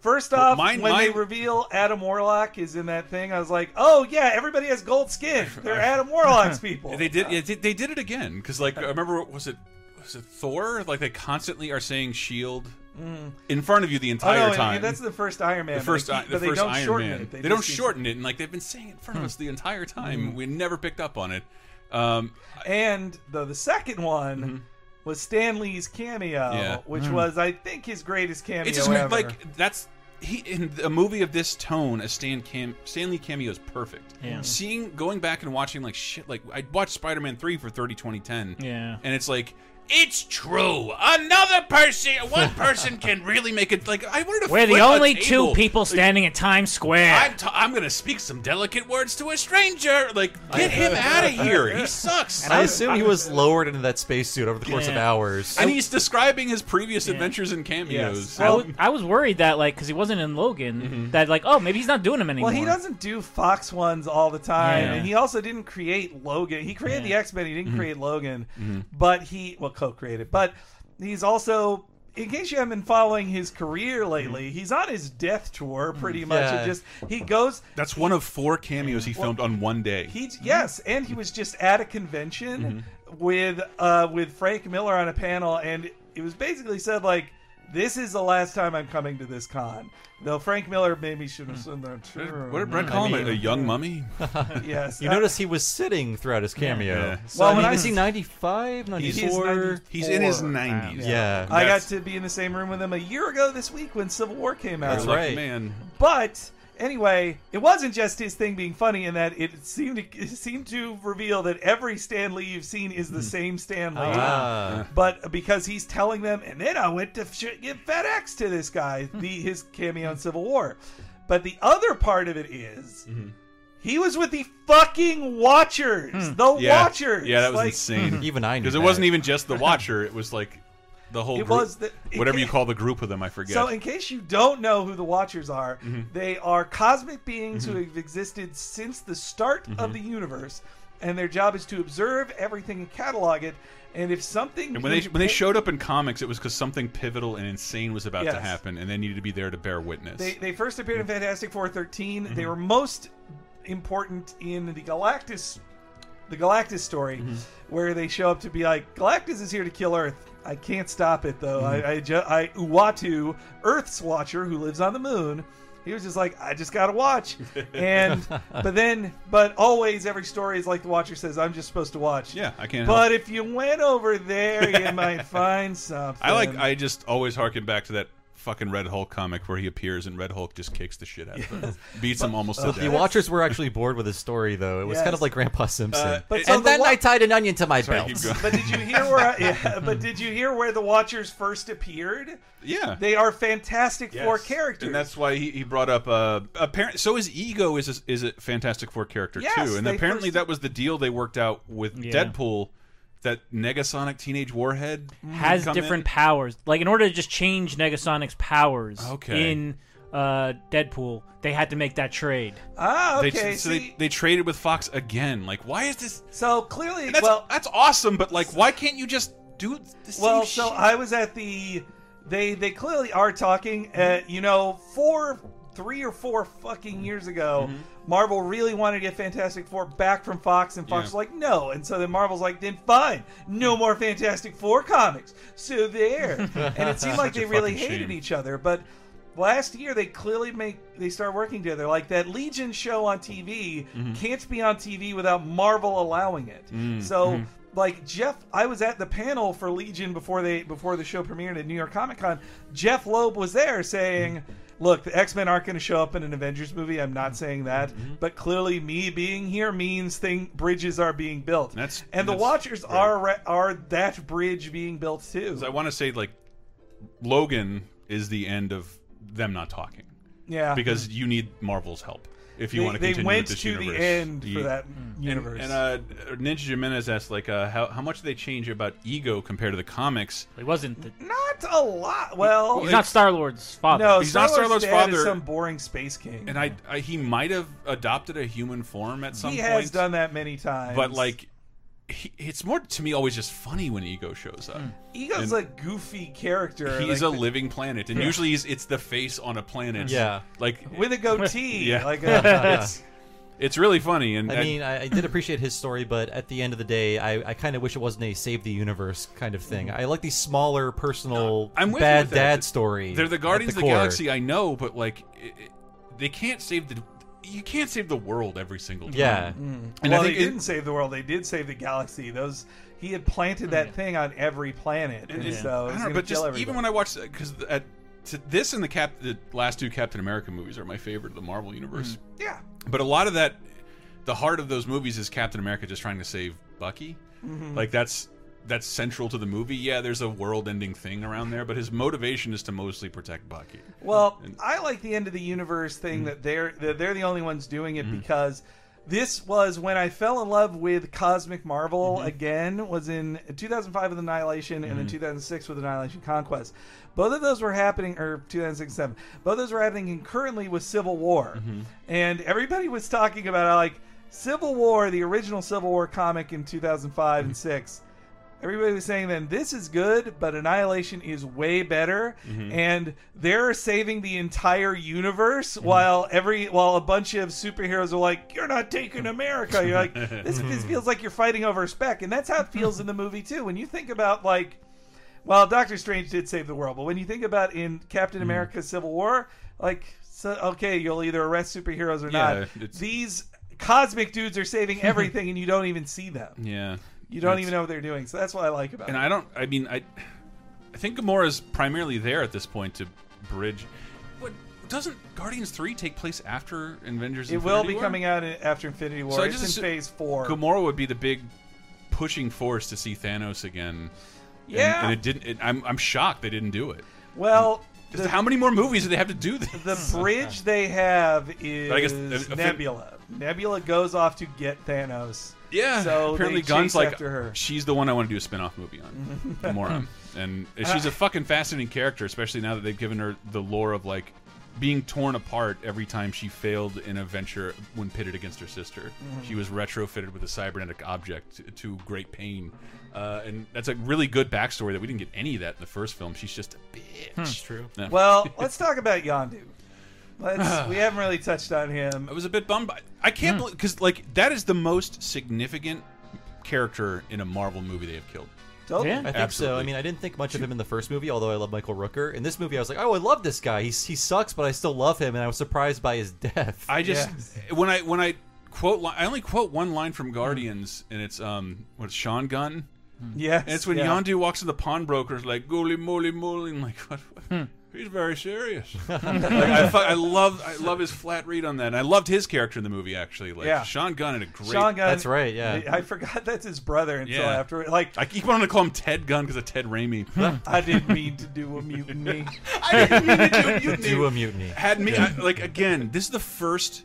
First off, mine- when they mine- reveal Adam Warlock is in that thing, I was like, "Oh yeah, everybody has gold skin. They're Adam Warlock's people." They did. Yeah, they, they did it again because, like, I remember was it was it Thor? Like, they constantly are saying Shield Mm. in front of you the Oh, entire no, I mean, time. that's the first Iron Man. the first, but I- they, the but they first don't Iron shorten Man. it. They, don't shorten it, and like they've been saying it in front of us the entire time. Hmm. We never picked up on it. Um, And the the second one was Stan Lee's cameo. Yeah. which Mm. was I think his greatest cameo it's just ever. like that's he in a movie of this tone. A Stan Cam Stan Lee cameo is perfect. Yeah. Seeing going back and watching like shit. Like I watched Spider Man three for 30 2010. Yeah. and it's like. It's true. Another person, one person can really make it. Like I wanted to. We're the only two people standing at Times Square. I'm, t- I'm gonna speak some delicate words to a stranger. Like, get him out of here. He sucks. I assume he was lowered into that spacesuit over the course of Yeah. hours. and he's describing his previous adventures and cameos. I was, I was worried that like because he wasn't in Logan that like oh maybe he's not doing them anymore. well, he doesn't do Fox ones all the time, Yeah. and he also didn't create Logan. He created the X Men. He didn't Mhm. create Logan, Mhm. but he well co-created. But he's also. In case you haven't been following his career lately, he's on his death tour pretty much. Yeah. It just he goes That's one of four cameos he Well, filmed on one day. He yes, and he was just at a convention Mm-hmm. with uh, with Frank Miller on a panel, and it was basically said like, "This is the last time I'm coming to this con." Though Frank Miller maybe should have said that too. What did Brett call him? A young mummy? yes, You uh, notice he was sitting throughout his cameo. Yeah. So, Well, I when mean, I- is he 95, 94? He's in his 90s. Yeah. I got to be in the same room with him a year ago this week when Civil War came out. That's right. man. But anyway, it wasn't just his thing being funny in that it seemed to, it seemed to reveal that every Stan Lee you've seen is the hmm. same Stan ah. Lee. Ah. But because he's telling them, and then I went to sh- give FedEx to this guy, hmm. the his cameo in Civil War. But the other part of it is, mm-hmm. He was with the fucking Watchers. Hmm. The yeah. Watchers. Yeah, that was Like- insane. Even I knew because it wasn't even just the Watcher. It was like the whole. It group, was the- whatever you call the group of them. I forget. So, in case you don't know who the Watchers are, Mhm. they are cosmic beings Mhm. who have existed since the start Mhm. of the universe, and their job is to observe everything and catalog it. And if something and when they when they showed up in comics, it was because something pivotal and insane was about to happen, and they needed to be there to bear witness. They, they first appeared in Fantastic Four 13. Mm-hmm. They were most important in the Galactus, the Galactus story, Mm-hmm. where they show up to be like, Galactus is here to kill Earth. I can't stop it though. Mhm. I, I, ju- I Uatu, Earth's watcher who lives on the moon. He was just like, I just gotta watch, and but then, but always every story is like the Watcher says, I'm just supposed to watch. Yeah, I can't But help. if you went over there, you might find something. I like. I just always harken back to that fucking Red Hulk comic where he appears and Red Hulk just kicks the shit out of him, beats him almost Uh, to the. Watchers were actually bored with his story, though. It was kind of like Grandpa Simpson. Uh, But so and the then wa- I tied an onion to my Sorry, belt. going. But did you hear where? I, yeah, but did you hear where the Watchers first appeared? Yeah. they are Fantastic Four Yes. characters. and that's why he, he brought up. Uh, apparent. So his ego is a, is a Fantastic Four character Yes, too, and they apparently first- that was the deal they worked out with Yeah. Deadpool. That Negasonic Teenage Warhead has different in. powers. Like in order to just change Negasonic's powers Okay. in uh, Deadpool, they had to make that trade. Ah, They, okay. so see, they, they traded with Fox again. Like, why is this? so clearly, That's, well, that's awesome, but like, why can't you just do the same well, so shit? I was at the. They they clearly are talking. Uh, you know, four, three or four fucking years ago, Marvel really wanted to get Fantastic Four back from Fox, and Fox Yeah. was like, no. And so then Marvel's like, then fine, no more Fantastic Four comics. So there, and it seemed like they really hated shame. each other, but. Last year, they clearly make they start working together. Like that Legion show on TV Mhm. can't be on TV without Marvel allowing it. Mm, So mhm. like Jeff, I was at the panel for Legion before they before the show premiered at New York Comic Con. Jeph Loeb was there saying, "Look, the X Men aren't going to show up in an Avengers movie. I'm not saying that, Mm-hmm. but clearly, me being here means thing bridges are being built. That's- and the Watchers are are that bridge being built too. I want to say like, Logan is the end of them not talking. Yeah. because you need Marvel's help if you They- want to they continue went with this to the universe. end for that and- universe. And, uh, Ninja Jimenez asked like, uh, how how much did they change about Ego compared to the comics? It wasn't. The, not a lot. Well, he's not Star Lord's father. No, He's not Star-Lord's Star-Lord's dad is father. some boring space king. And I, I he might have adopted a human form at some he point. has done that many times. but like, he, it's more to me always just funny when Ego shows up. Hmm. Ego's And a goofy character. He's like a the- living planet, and Yeah. usually he's, it's the face on a planet. Yeah. like with a goatee. yeah, like a, uh, it's it's really funny. And I mean, I, I did appreciate his story, but at the end of the day, I, I kind of wish it wasn't a save the universe kind of thing. Hmm. I like these smaller, personal, I'm with you bad with that. dad story. They're the at Guardians of the core. Galaxy, I know, but like, it, it- they can't save the. You can't save the world every single time. Yeah. and well, I they it- didn't save the world. They did save the galaxy. Those he had planted that thing on every planet, and, And- so I don't know, but just everybody. even when I watched because at to this and the cap the last two Captain America movies are my favorite of the Marvel universe. Yeah. but a lot of that, the heart of those movies is Captain America just trying to save Bucky. Mhm. Like that's that's central to the movie. Yeah, there's a world-ending thing around there, but his motivation is to mostly protect Bucky. Well, I like the end of the universe thing Mm-hmm. that they're that they're the only ones doing it because this was when I fell in love with Cosmic Marvel Mm-hmm. again. Was in 2005 with Annihilation and then Mhm. 2006 with Annihilation Conquest. Both of those were happening, or 2006 7. Both of those were happening concurrently with Civil War, Mm-hmm. and everybody was talking about like Civil War, the original Civil War comic in 2005 Mm-hmm. and six. Everybody was saying then this is good, but Annihilation is way better, Mhm. and they're saving the entire universe Mm-hmm. while every while a bunch of superheroes are like, "You're not taking America." You're like, "This, this feels like you're fighting over a speck," and that's how it feels in the movie too. When you think about like, well, Doctor Strange did save the world, but when you think about in Captain Mm-hmm. America: Civil War, like, so, okay, you'll either arrest superheroes or Yeah, not. it's- These cosmic dudes are saving everything, and you don't even see them. Yeah, You don't It's- even know what they're doing. So that's what I like about And it. And I don't. I mean, I. I think Gamora is primarily there at this point to bridge. What doesn't Guardians three take place after Avengers? It will be War? coming out in- after Infinity War. So I it's just in Phase Four. Gamora would be the big pushing force to see Thanos again. And- Yeah. and, it didn't. It, I'm I'm shocked they didn't do it. Well, Just how many more movies do they have to do this? the bridge they have is But I guess uh, the- the- uh, Nebula. Nebula goes off to get Thanos. Yeah, So apparently they Gunn's like after her. she's the one I want to do a spin-off movie on, Gamora, and she's a fucking fascinating character, especially now that they've given her the lore of like being torn apart every time she failed in a venture when pitted against her sister. Mhm. She was retrofitted with a cybernetic object to, to great pain, uh, and that's a really good backstory that we didn't get any of that in the first film. She's just a bitch. That's true. Yeah. Well, let's talk about Yondu. Let's. we haven't really touched on him. I was a bit bummed. By, I can't hmm. believe because like that is the most significant character in a Marvel movie they have killed. Totally. I think so. I mean, I didn't think much of him in the first movie, although I love Michael Rooker. In this movie, I was like, oh, I love this guy. He's, he sucks, but I still love him, and I was surprised by his death. I just when I when I quote I only quote one line from hmm. Guardians and it's um what's Sean Gunn. Yes, and it's when yeah. Yondu walks to the pawnbrokers like goly moly moly and like what, what- he's very serious. like, I, fu- I love I love his flat read on that. And I loved his character in the movie actually. Like Yeah. Sean Gunn had a great. Sean Gunn. That's right, yeah. I, I forgot that's his brother until Yeah. after. Like I keep wanting to call him Ted Gunn because of Ted Raimi. I didn't mean to do a mutiny. I didn't mean to do a mutiny. Do a mutiny. Had me Yeah. I- like again. This is the first.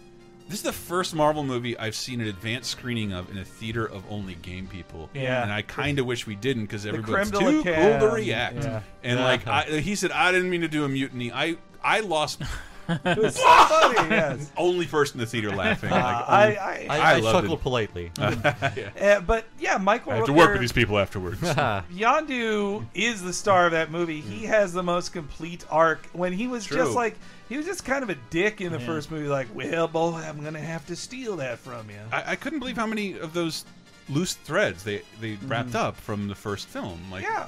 This is the first Marvel movie I've seen an advanced screening of in a theater of only game people. Yeah. and I kind of wish we didn't because The everybody's too cool to react. Yeah. And like I, he said, I didn't mean to do a mutiny. I I lost It was so funny. Yes. Only person in the theater laughing. Uh, like, I- oh, I- I loved chuckled it. politely. Yeah. Uh, but yeah, Michael I have to work with these people afterwards. Yondu is the star of that movie. He has the most complete arc. When he was True. just like he was just kind of a dick in the Yeah. first movie, like, well, boy, I'm gonna have to steal that from you. I, I couldn't believe how many of those loose threads they they wrapped up from the first film. Like, Yeah.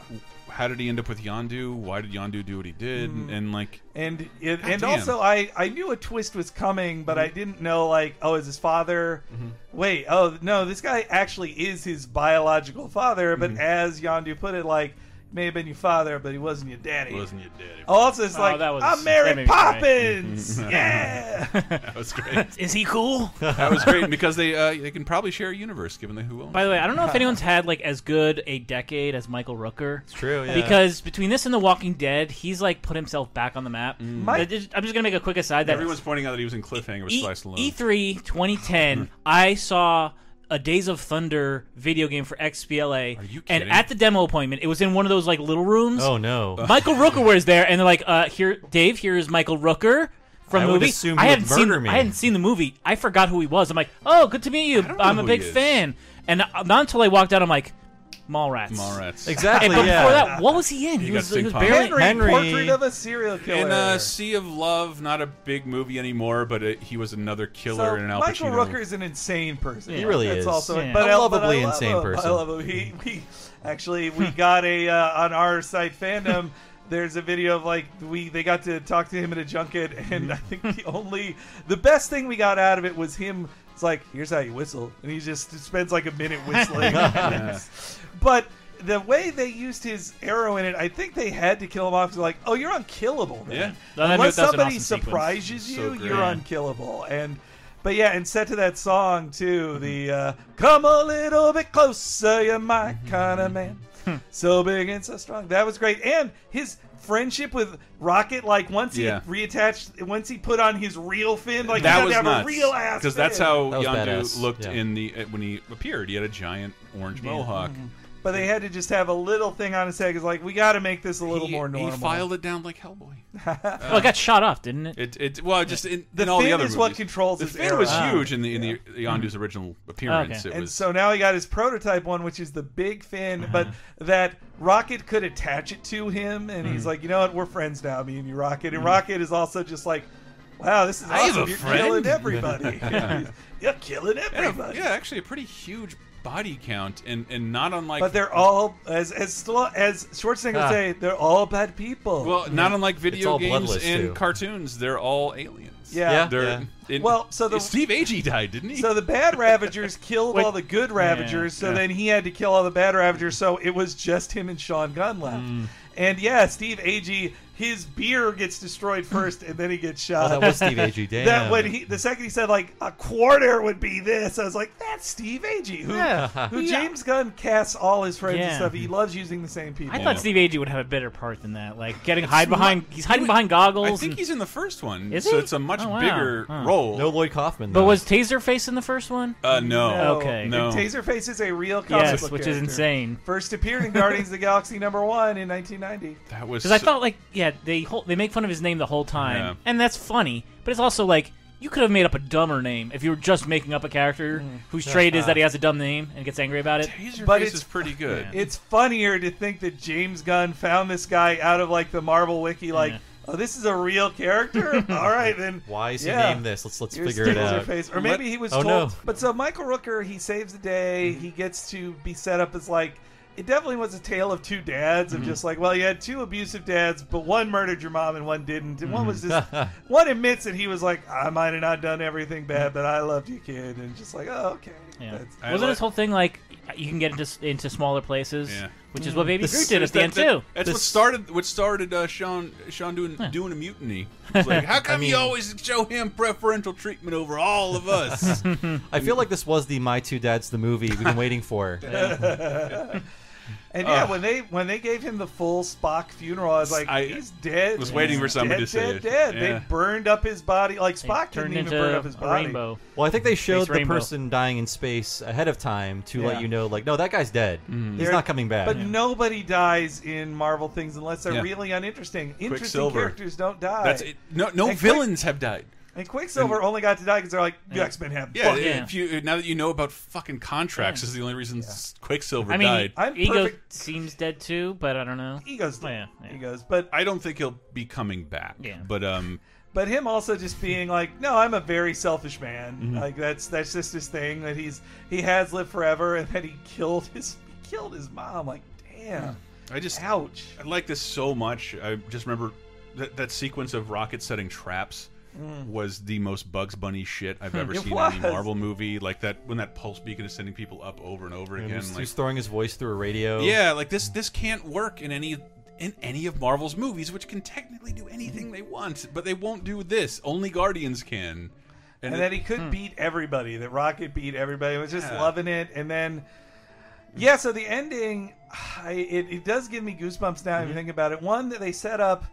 How did he end up with Yondu? Why did Yondu do what he did? Mhm. And like, And it, and damn. also, I I knew a twist was coming, but I didn't know like, oh, is his father? Mm-hmm. Wait, oh no, this guy actually is his biological father. But Mm-hmm. as Yondu put it, like. May have been your father, but he wasn't your daddy. Wasn't your daddy. Also, it's Oh, like that was- I'm that Mary made me cry. Poppins. yeah. that was great. Is he cool? that was great because they uh, they can probably share a universe given the Who owns. By the way, I don't know if anyone's had like as good a decade as Michael Rooker. It's true, yeah. Because between this and The Walking Dead, he's like put himself back on the map. Mike- I'm just I'm just gonna make a quick aside that Everyone's pointing out that he was in Cliffhanger with E- Sly Stallone. E3 2010, I saw a Days of Thunder video game for XBLA. Are you kidding? And at the demo appointment, it was in one of those like little rooms. Oh, no. Michael Rooker was there, and they're like, uh, "Here, Dave. Here is Michael Rooker." From I the movie, assume I hadn't seen. Me. I hadn't seen the movie. I forgot who he was. I'm like, "Oh, good to meet you. I'm a big fan." And not until I walked out, I'm like, "Mallrats." Mallrats. Exactly, And, but yeah. before that, what was he in? He He, was, he was barely. Henry, Henry- Portrait of a Serial Killer. In uh, Sea of Love, not a big movie anymore, but it, he was another killer so in an Al Michael Pacino. Rooker is an insane person. He really That's is. Also, Yeah. but A I- but lovably I love insane him. person. I love him. He, we actually we got a uh, on our site fandom. There's a video of like we they got to talk to him at a junket, and I think the only the best thing we got out of it was him. It's like here's how you whistle, and he just spends like a minute whistling. But the way they used his arrow in it, I think they had to kill him off. 'cause Like, oh, you're unkillable. Man. Yeah. That- Unless that an somebody awesome sequence. surprises So you, great. you're Yeah. unkillable. And but yeah, and set to that song too. The uh, "Come a little bit closer, you're my kind of man." so big and so strong. That was great. And his friendship with Rocket, like once he Yeah. reattached, once he put on his real fin, like he that had was to have nuts a real ass. because that's fin. how That was Yondu badass. looked Yeah. in the uh, when he appeared. He had a giant orange mohawk. But they had to just have a little thing on his head. Cause like we got to make this a little he, more normal. He filed it down like Hellboy. well, it got shot off, didn't it? It, it well, just in, The in all the fin other is what controls the fin was arrow. huge in the in the Yondu's original appearance. Okay. It and was so now he got his prototype one, which is the big fin, Uh-huh. but that Rocket could attach it to him, and Hmm. he's like, you know what, we're friends now, me and you, Rocket. And Rocket is also just like, wow, this is I have awesome. a You're friend." killing everybody. You're killing and a- everybody. yeah, actually a pretty huge body count, and and not unlike. But they're all, as as Stallone- as Schwarzenegger would say, they're all bad people. well, not unlike video games and too. cartoons, they're all aliens. Yeah. Yeah, they're. yeah. it- Well, so the- Steve Agee died, didn't he? So the bad Ravagers killed Wait. all the good Ravagers. so Yeah. then he had to kill all the bad Ravagers. So it was just him and Sean Gunn left. Mm. And yeah, Steve Agee, his beer gets destroyed first, and then he gets Oh, shot. that was Steve Agee. Damn. That when he the second he said like a quarter would be this, I was like, that's Steve Agee, who Yeah. who James Gunn casts all his friends and Yeah. stuff. He loves using the same people. I thought Steve Agee would have a better part than that, like getting hide behind. He's hiding behind goggles. I think and- he's in the first one. Is so he? it's a much Oh, wow. bigger Huh. role. no Lloyd Kaufman. but though. was Taserface in the first one? uh, no. No. Okay. No. And Taserface is a real comic Yes, book which is character. insane. First appeared in Guardians of the Galaxy number one in 1990. That was. Because I thought like yeah they whole, they make fun of his name the whole time, Yeah. and that's funny. But it's also like you could have made up a dumber name if you were just making up a character mm, whose trait is that he has a dumb name and gets angry about it. Taserface But is it's- pretty good. It's funnier to think that James Gunn found this guy out of like the Marvel wiki, like, Yeah. oh, this is a real character. All right, then. Why is he yeah. named this? Let's let's Here's figure it out. Taserface. Or maybe he was Oh, told. no. But so Michael Rooker, he saves the day. Mm-hmm. He gets to be set up as like. It definitely was a tale of two dads Mm-hmm. of just like, well, you had two abusive dads, but one murdered your mom and one didn't, and one was just Mm-hmm. one admits that he was like, I might have not done everything bad, but I loved you, kid, and just like, oh, okay. Yeah. That's- I Wasn't like- this whole thing like you can get into into smaller places, Yeah. which is what Baby This- Groot did at the end too. That's This- what started. What started uh, Sean Sean doing doing a mutiny. It's like, how come you mean- always show him preferential treatment over all of us? I feel like this was the My Two Dads the movie we've been waiting for. And yeah, Ugh. when they when they gave him the full Spock funeral, I was like, I he's dead. was waiting He's for somebody dead, to say dead, it. Dead. Yeah. They burned up his body. Like Spock turned didn't even into burn up his a body. rainbow. Well, I think they showed Space the rainbow. person dying in space ahead of time to Yeah. let you know, like, no, that guy's dead. Mm-hmm. He's They're- not coming back. But nobody dies in Marvel things unless they're Yeah. really uninteresting. Interesting characters don't die. That's it. No, no And Quick- villains have died. And Quicksilver only got to die because they're like, the X Men have Yeah, fucking- if you now that you know about fucking contracts, this is the only reason Quicksilver I mean, died. I'm Ego perfect- seems dead too, but I don't know. Ego's Oh, yeah, yeah. Egos, but I don't think he'll be coming back. Yeah. But um, But him also just being like, no, I'm a very selfish man. Mhm. Like that's that's just his thing that he's he has lived forever, and that he killed his he killed his mom. Like, damn. I just ouch. I like this so much. I just remember that that sequence of Rocket setting traps. Mm. Was the most Bugs Bunny shit I've ever It seen in any. Marvel movie. Like that when that pulse beacon is sending people up over and over And again. he's, like, he's throwing his voice through a radio. Yeah, like this this can't work in any in any of Marvel's movies, which can technically do anything they want, but they won't do this. Only Guardians can. And, it- that he could beat everybody. That Rocket beat everybody. I was just Yeah. loving it. And then, yeah. So the ending, I, it it does give me goosebumps now. If Mm-hmm. you think about it, one that they set up,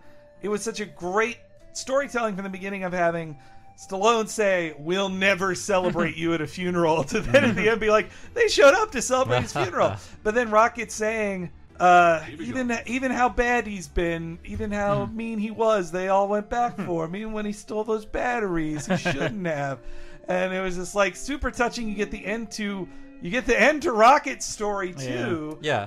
it was such a great storytelling from the beginning of having. Stallone say, "We'll never celebrate you at a funeral." To then at the end be like, "They showed up to celebrate his funeral," but then Rocket saying, uh, "Even even how bad he's been, even how Hmm. mean he was, they all went back for him. Even when he stole those batteries, he shouldn't have." And it was just like super touching. You get the end to you get the end to Rocket's story too. Yeah.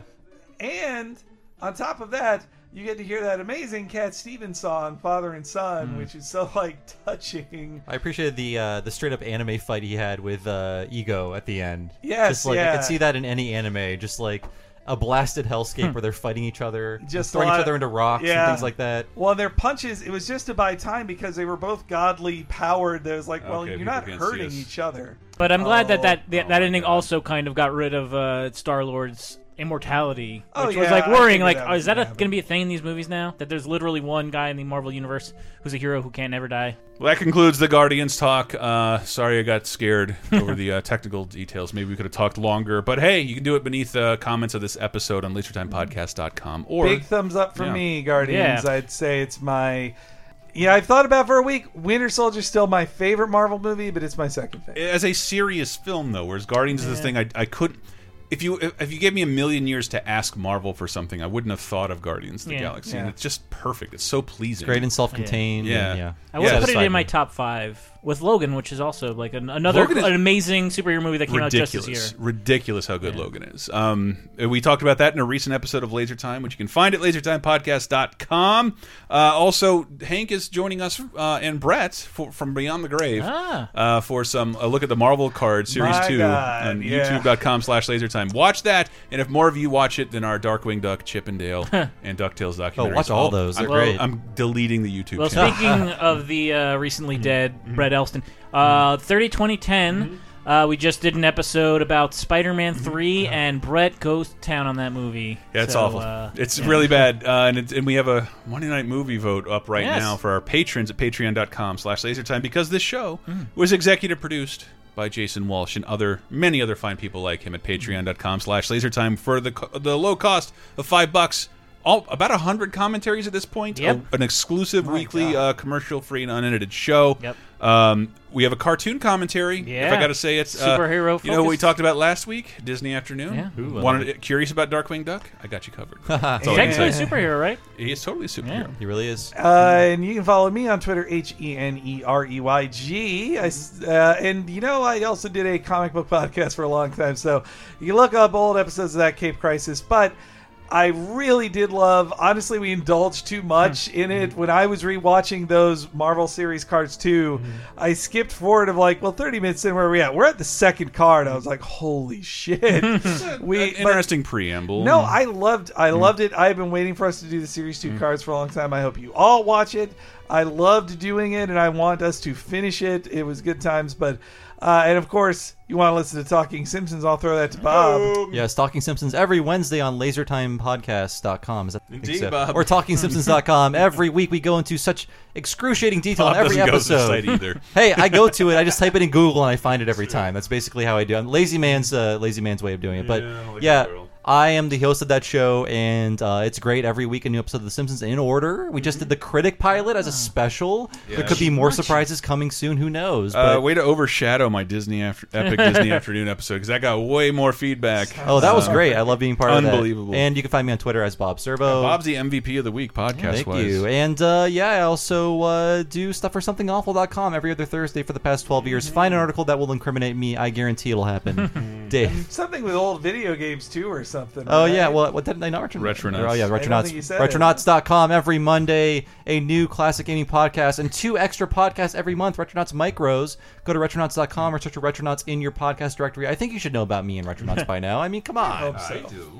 And on top of that, you get to hear that amazing Cat Stevens song, "Father and Son," Mm. which is so like touching. I appreciated the uh, the straight up anime fight he had with uh, Ego at the end. Yes, just like I yeah. could see that in any anime, just like a blasted hellscape where they're fighting each other, Just throwing lot each other into rocks yeah. and things like that. Well, their punches, it was just to buy time because they were both godly powered. There was like, well, Okay, you're not hurting each other. But I'm glad that Oh, that that, that ending also kind of got rid of uh, Star Lord's immortality, Oh, which was like worrying. Like, that oh, is that gonna be a thing in these movies now? That there's literally one guy in the Marvel universe who's a hero who can't never die. Well, that concludes the Guardians talk. Uh, sorry, I got scared over the uh, technical details. Maybe we could have talked longer, but hey, you can do it beneath the comments of this episode on LaserTimePodcast.com. Or Big thumbs up for Yeah. me, Guardians. Yeah. I'd say it's my. Yeah, I've thought about it for a week. Winter Soldier's still my favorite Marvel movie, but it's my second favorite. as a serious film though, whereas Guardians is this thing I I could. If you if you gave me a million years to ask Marvel for something, I wouldn't have thought of Guardians of the Yeah. Galaxy. And it's just perfect. It's so pleasing. great and self-contained Yeah. and, yeah. I would Yeah. put it in my top five with Logan, which is also like an, another is an amazing superhero movie that came out just this year. ridiculous how good Logan is. Um, we talked about that in a recent episode of Laser Time, which you can find at lasertimepodcast.com. Uh, also, Hank is joining us uh, and Brett for, from Beyond the Grave Ah. uh, for some a look at the Marvel card series My two God, on yeah. YouTube.com slash LaserTime. Watch that, and if more of you watch it, then our Darkwing Duck, Chip 'n Dale, and Ducktales documentaries. watch all those. They're I'm, great. I'm deleting the YouTube Well, channel. speaking of the uh, recently Mm-hmm. dead Brett Elston, uh, 30 2010, uh, we just did an episode about Spider Man 3, and Brett goes to town on that movie. Mm-hmm. Yeah, it's So, awful. uh, it's yeah. really bad. Uh, and, it's, and we have a Monday night movie vote up right Yes. now for our patrons at patreon.com slash lasertime because this show Mm. was executive produced by Jason Walsh and other many other fine people like him at patreon.com slash lasertime for the co- the low cost of five bucks. All, about a hundred commentaries at this point. Yep. A- an exclusive weekly uh, commercial free and unedited show. Yep. Um, we have a cartoon commentary. Yeah. If I got to say it, uh, Superhero You know what we talked about last week? Disney Afternoon. Yeah. Ooh, Wanted love curious about Darkwing Duck? I got you covered. That's all I a superhero, right? He is totally a superhero. He really is. Uh, and you can follow me on Twitter, H E N E R E Y G. I s- Uh, and you know, I also did a comic book podcast for a long time, so you look up old episodes of that Cape Crisis. But I really did love. Honestly, we indulged too much hmm. in it hmm. when I was rewatching those Marvel series cards too. Hmm. I skipped forward of like, well, thirty minutes in, where are we at? We're at the second card. I was like, holy shit. we interesting preamble. no, I loved I loved it. I've been waiting for us to do the series Mm. two cards for a long time. I hope you all watch it. I loved doing it, and I want us to finish it. It was good times, but uh, and of course, you want to listen to Talking Simpsons. I'll throw that to Bob. Yeah, Talking Simpsons every Wednesday on lasertimepodcast.com. Is that, I think Indeed, so. Bob. Or talkingsimpsons.com. every week we go into such excruciating detail Bob on every doesn't go to the episode. site either. hey, I go to it. I just type it in Google and I find it every time. That's basically how I do. it. Lazy man's uh, lazy man's way of doing it. But Yeah, I like yeah, that girl. I am the host of that show, and uh, it's great. Every week, a new episode of The Simpsons in order. We just did the critic pilot as a special. There could be more surprises coming soon. Who knows? Uh, way to overshadow my Disney after, epic Disney afternoon episode because that got way more feedback. oh, that was Uh, great. I love being part of that. Unbelievable. And you can find me on Twitter as Bob Servo. Bob's the MVP of the week podcast Thank wise. you. And uh, yeah, I also uh, do stuff for somethingawful.com every other Thursday for the past 12 years. Find an article that will incriminate me. I guarantee it'll happen. Dave. Something with old video games too, or something. Oh right? yeah, well, what didn't they not mention? Retronauts. Oh yeah, I Retronauts. think you. Retronauts.com every Monday, a new classic gaming podcast, and two extra podcasts every month. Retronauts Micros. Go to Retronauts.com or search for Retronauts in your podcast directory. I think you should know about me and Retronauts by now. I mean, come on.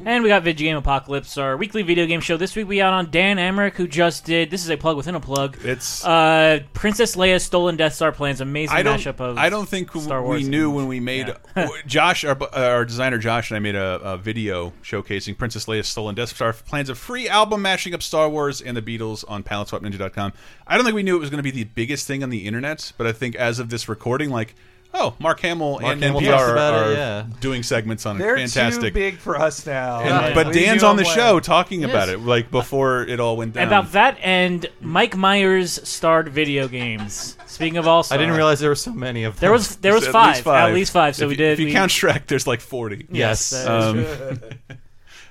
And we got Video Game Apocalypse, our weekly video game show. This week we out on Dan Amrich, who just did. This is a plug within a plug. It's uh, Princess Leia's Stolen Death Star plans. Amazing I don't. mashup of. I don't think Star we knew when we made Josh, our, our designer Josh, and I made a, a video showcasing Princess Leia's Stolen Death Star plans a free album mashing up Star Wars and the Beatles on PaletteSwapNinja.com. I don't think we knew it was going to be the biggest thing on the internet, but I think as of this recording, like. Oh, Mark Hamill Mark and Hamill NPR talks are, about it, are yeah. doing segments on They're it. Fantastic. too big for us now. And- Like, but leave Dan's you on the alone. show talking Yes. about it, like before it all went down. About that and Mike Myers starred video games. Speaking of all, I didn't realize there were so many of them. There was there was At five, least five. at least five. So If we you- did. If you we- count Shrek, there's like forty. Yes, that is Um,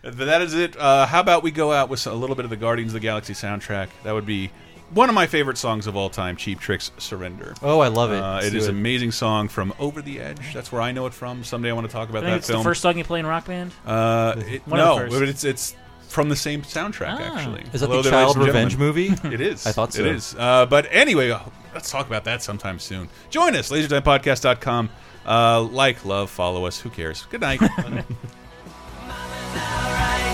but that is it. Uh, how about we go out with a little bit of the Guardians of the Galaxy soundtrack? That would be one of my favorite songs of all time, "Cheap Trick's Surrender." Oh, I love it. Uh, Let's it do is it. an amazing song from Over the Edge. That's where I know it from. Someday I want to talk about I think that it's film. the first song you play in Rock Band. Uh, it, One of no, the first. but it's it's from the same soundtrack Ah. actually. Is that Hello the there, child revenge movie? It is. I thought so. It is. Uh, but anyway, uh, let's talk about that sometime soon. Join us, lasertimepodcast.com. Uh, like, love, follow us. Who cares? Good night.